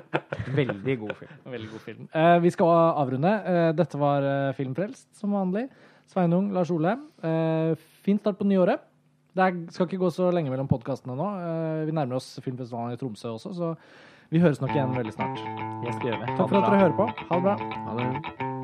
[SPEAKER 2] veldig god film.
[SPEAKER 1] Veldig god film. Eh, vi skal avrunde. Eh, dette var eh, Filmfrelst, som vanlig. Sveinung, Lars Ole. Eh, fin start på nyåret. Det er, skal ikke gå så lenge mellom podkastene nå. Eh, vi nærmer oss filmfestivalen i Tromsø også, så vi høres nok igjen veldig snart.
[SPEAKER 2] Det.
[SPEAKER 1] Takk for at dere hører på. Ha det bra.
[SPEAKER 3] Ha det.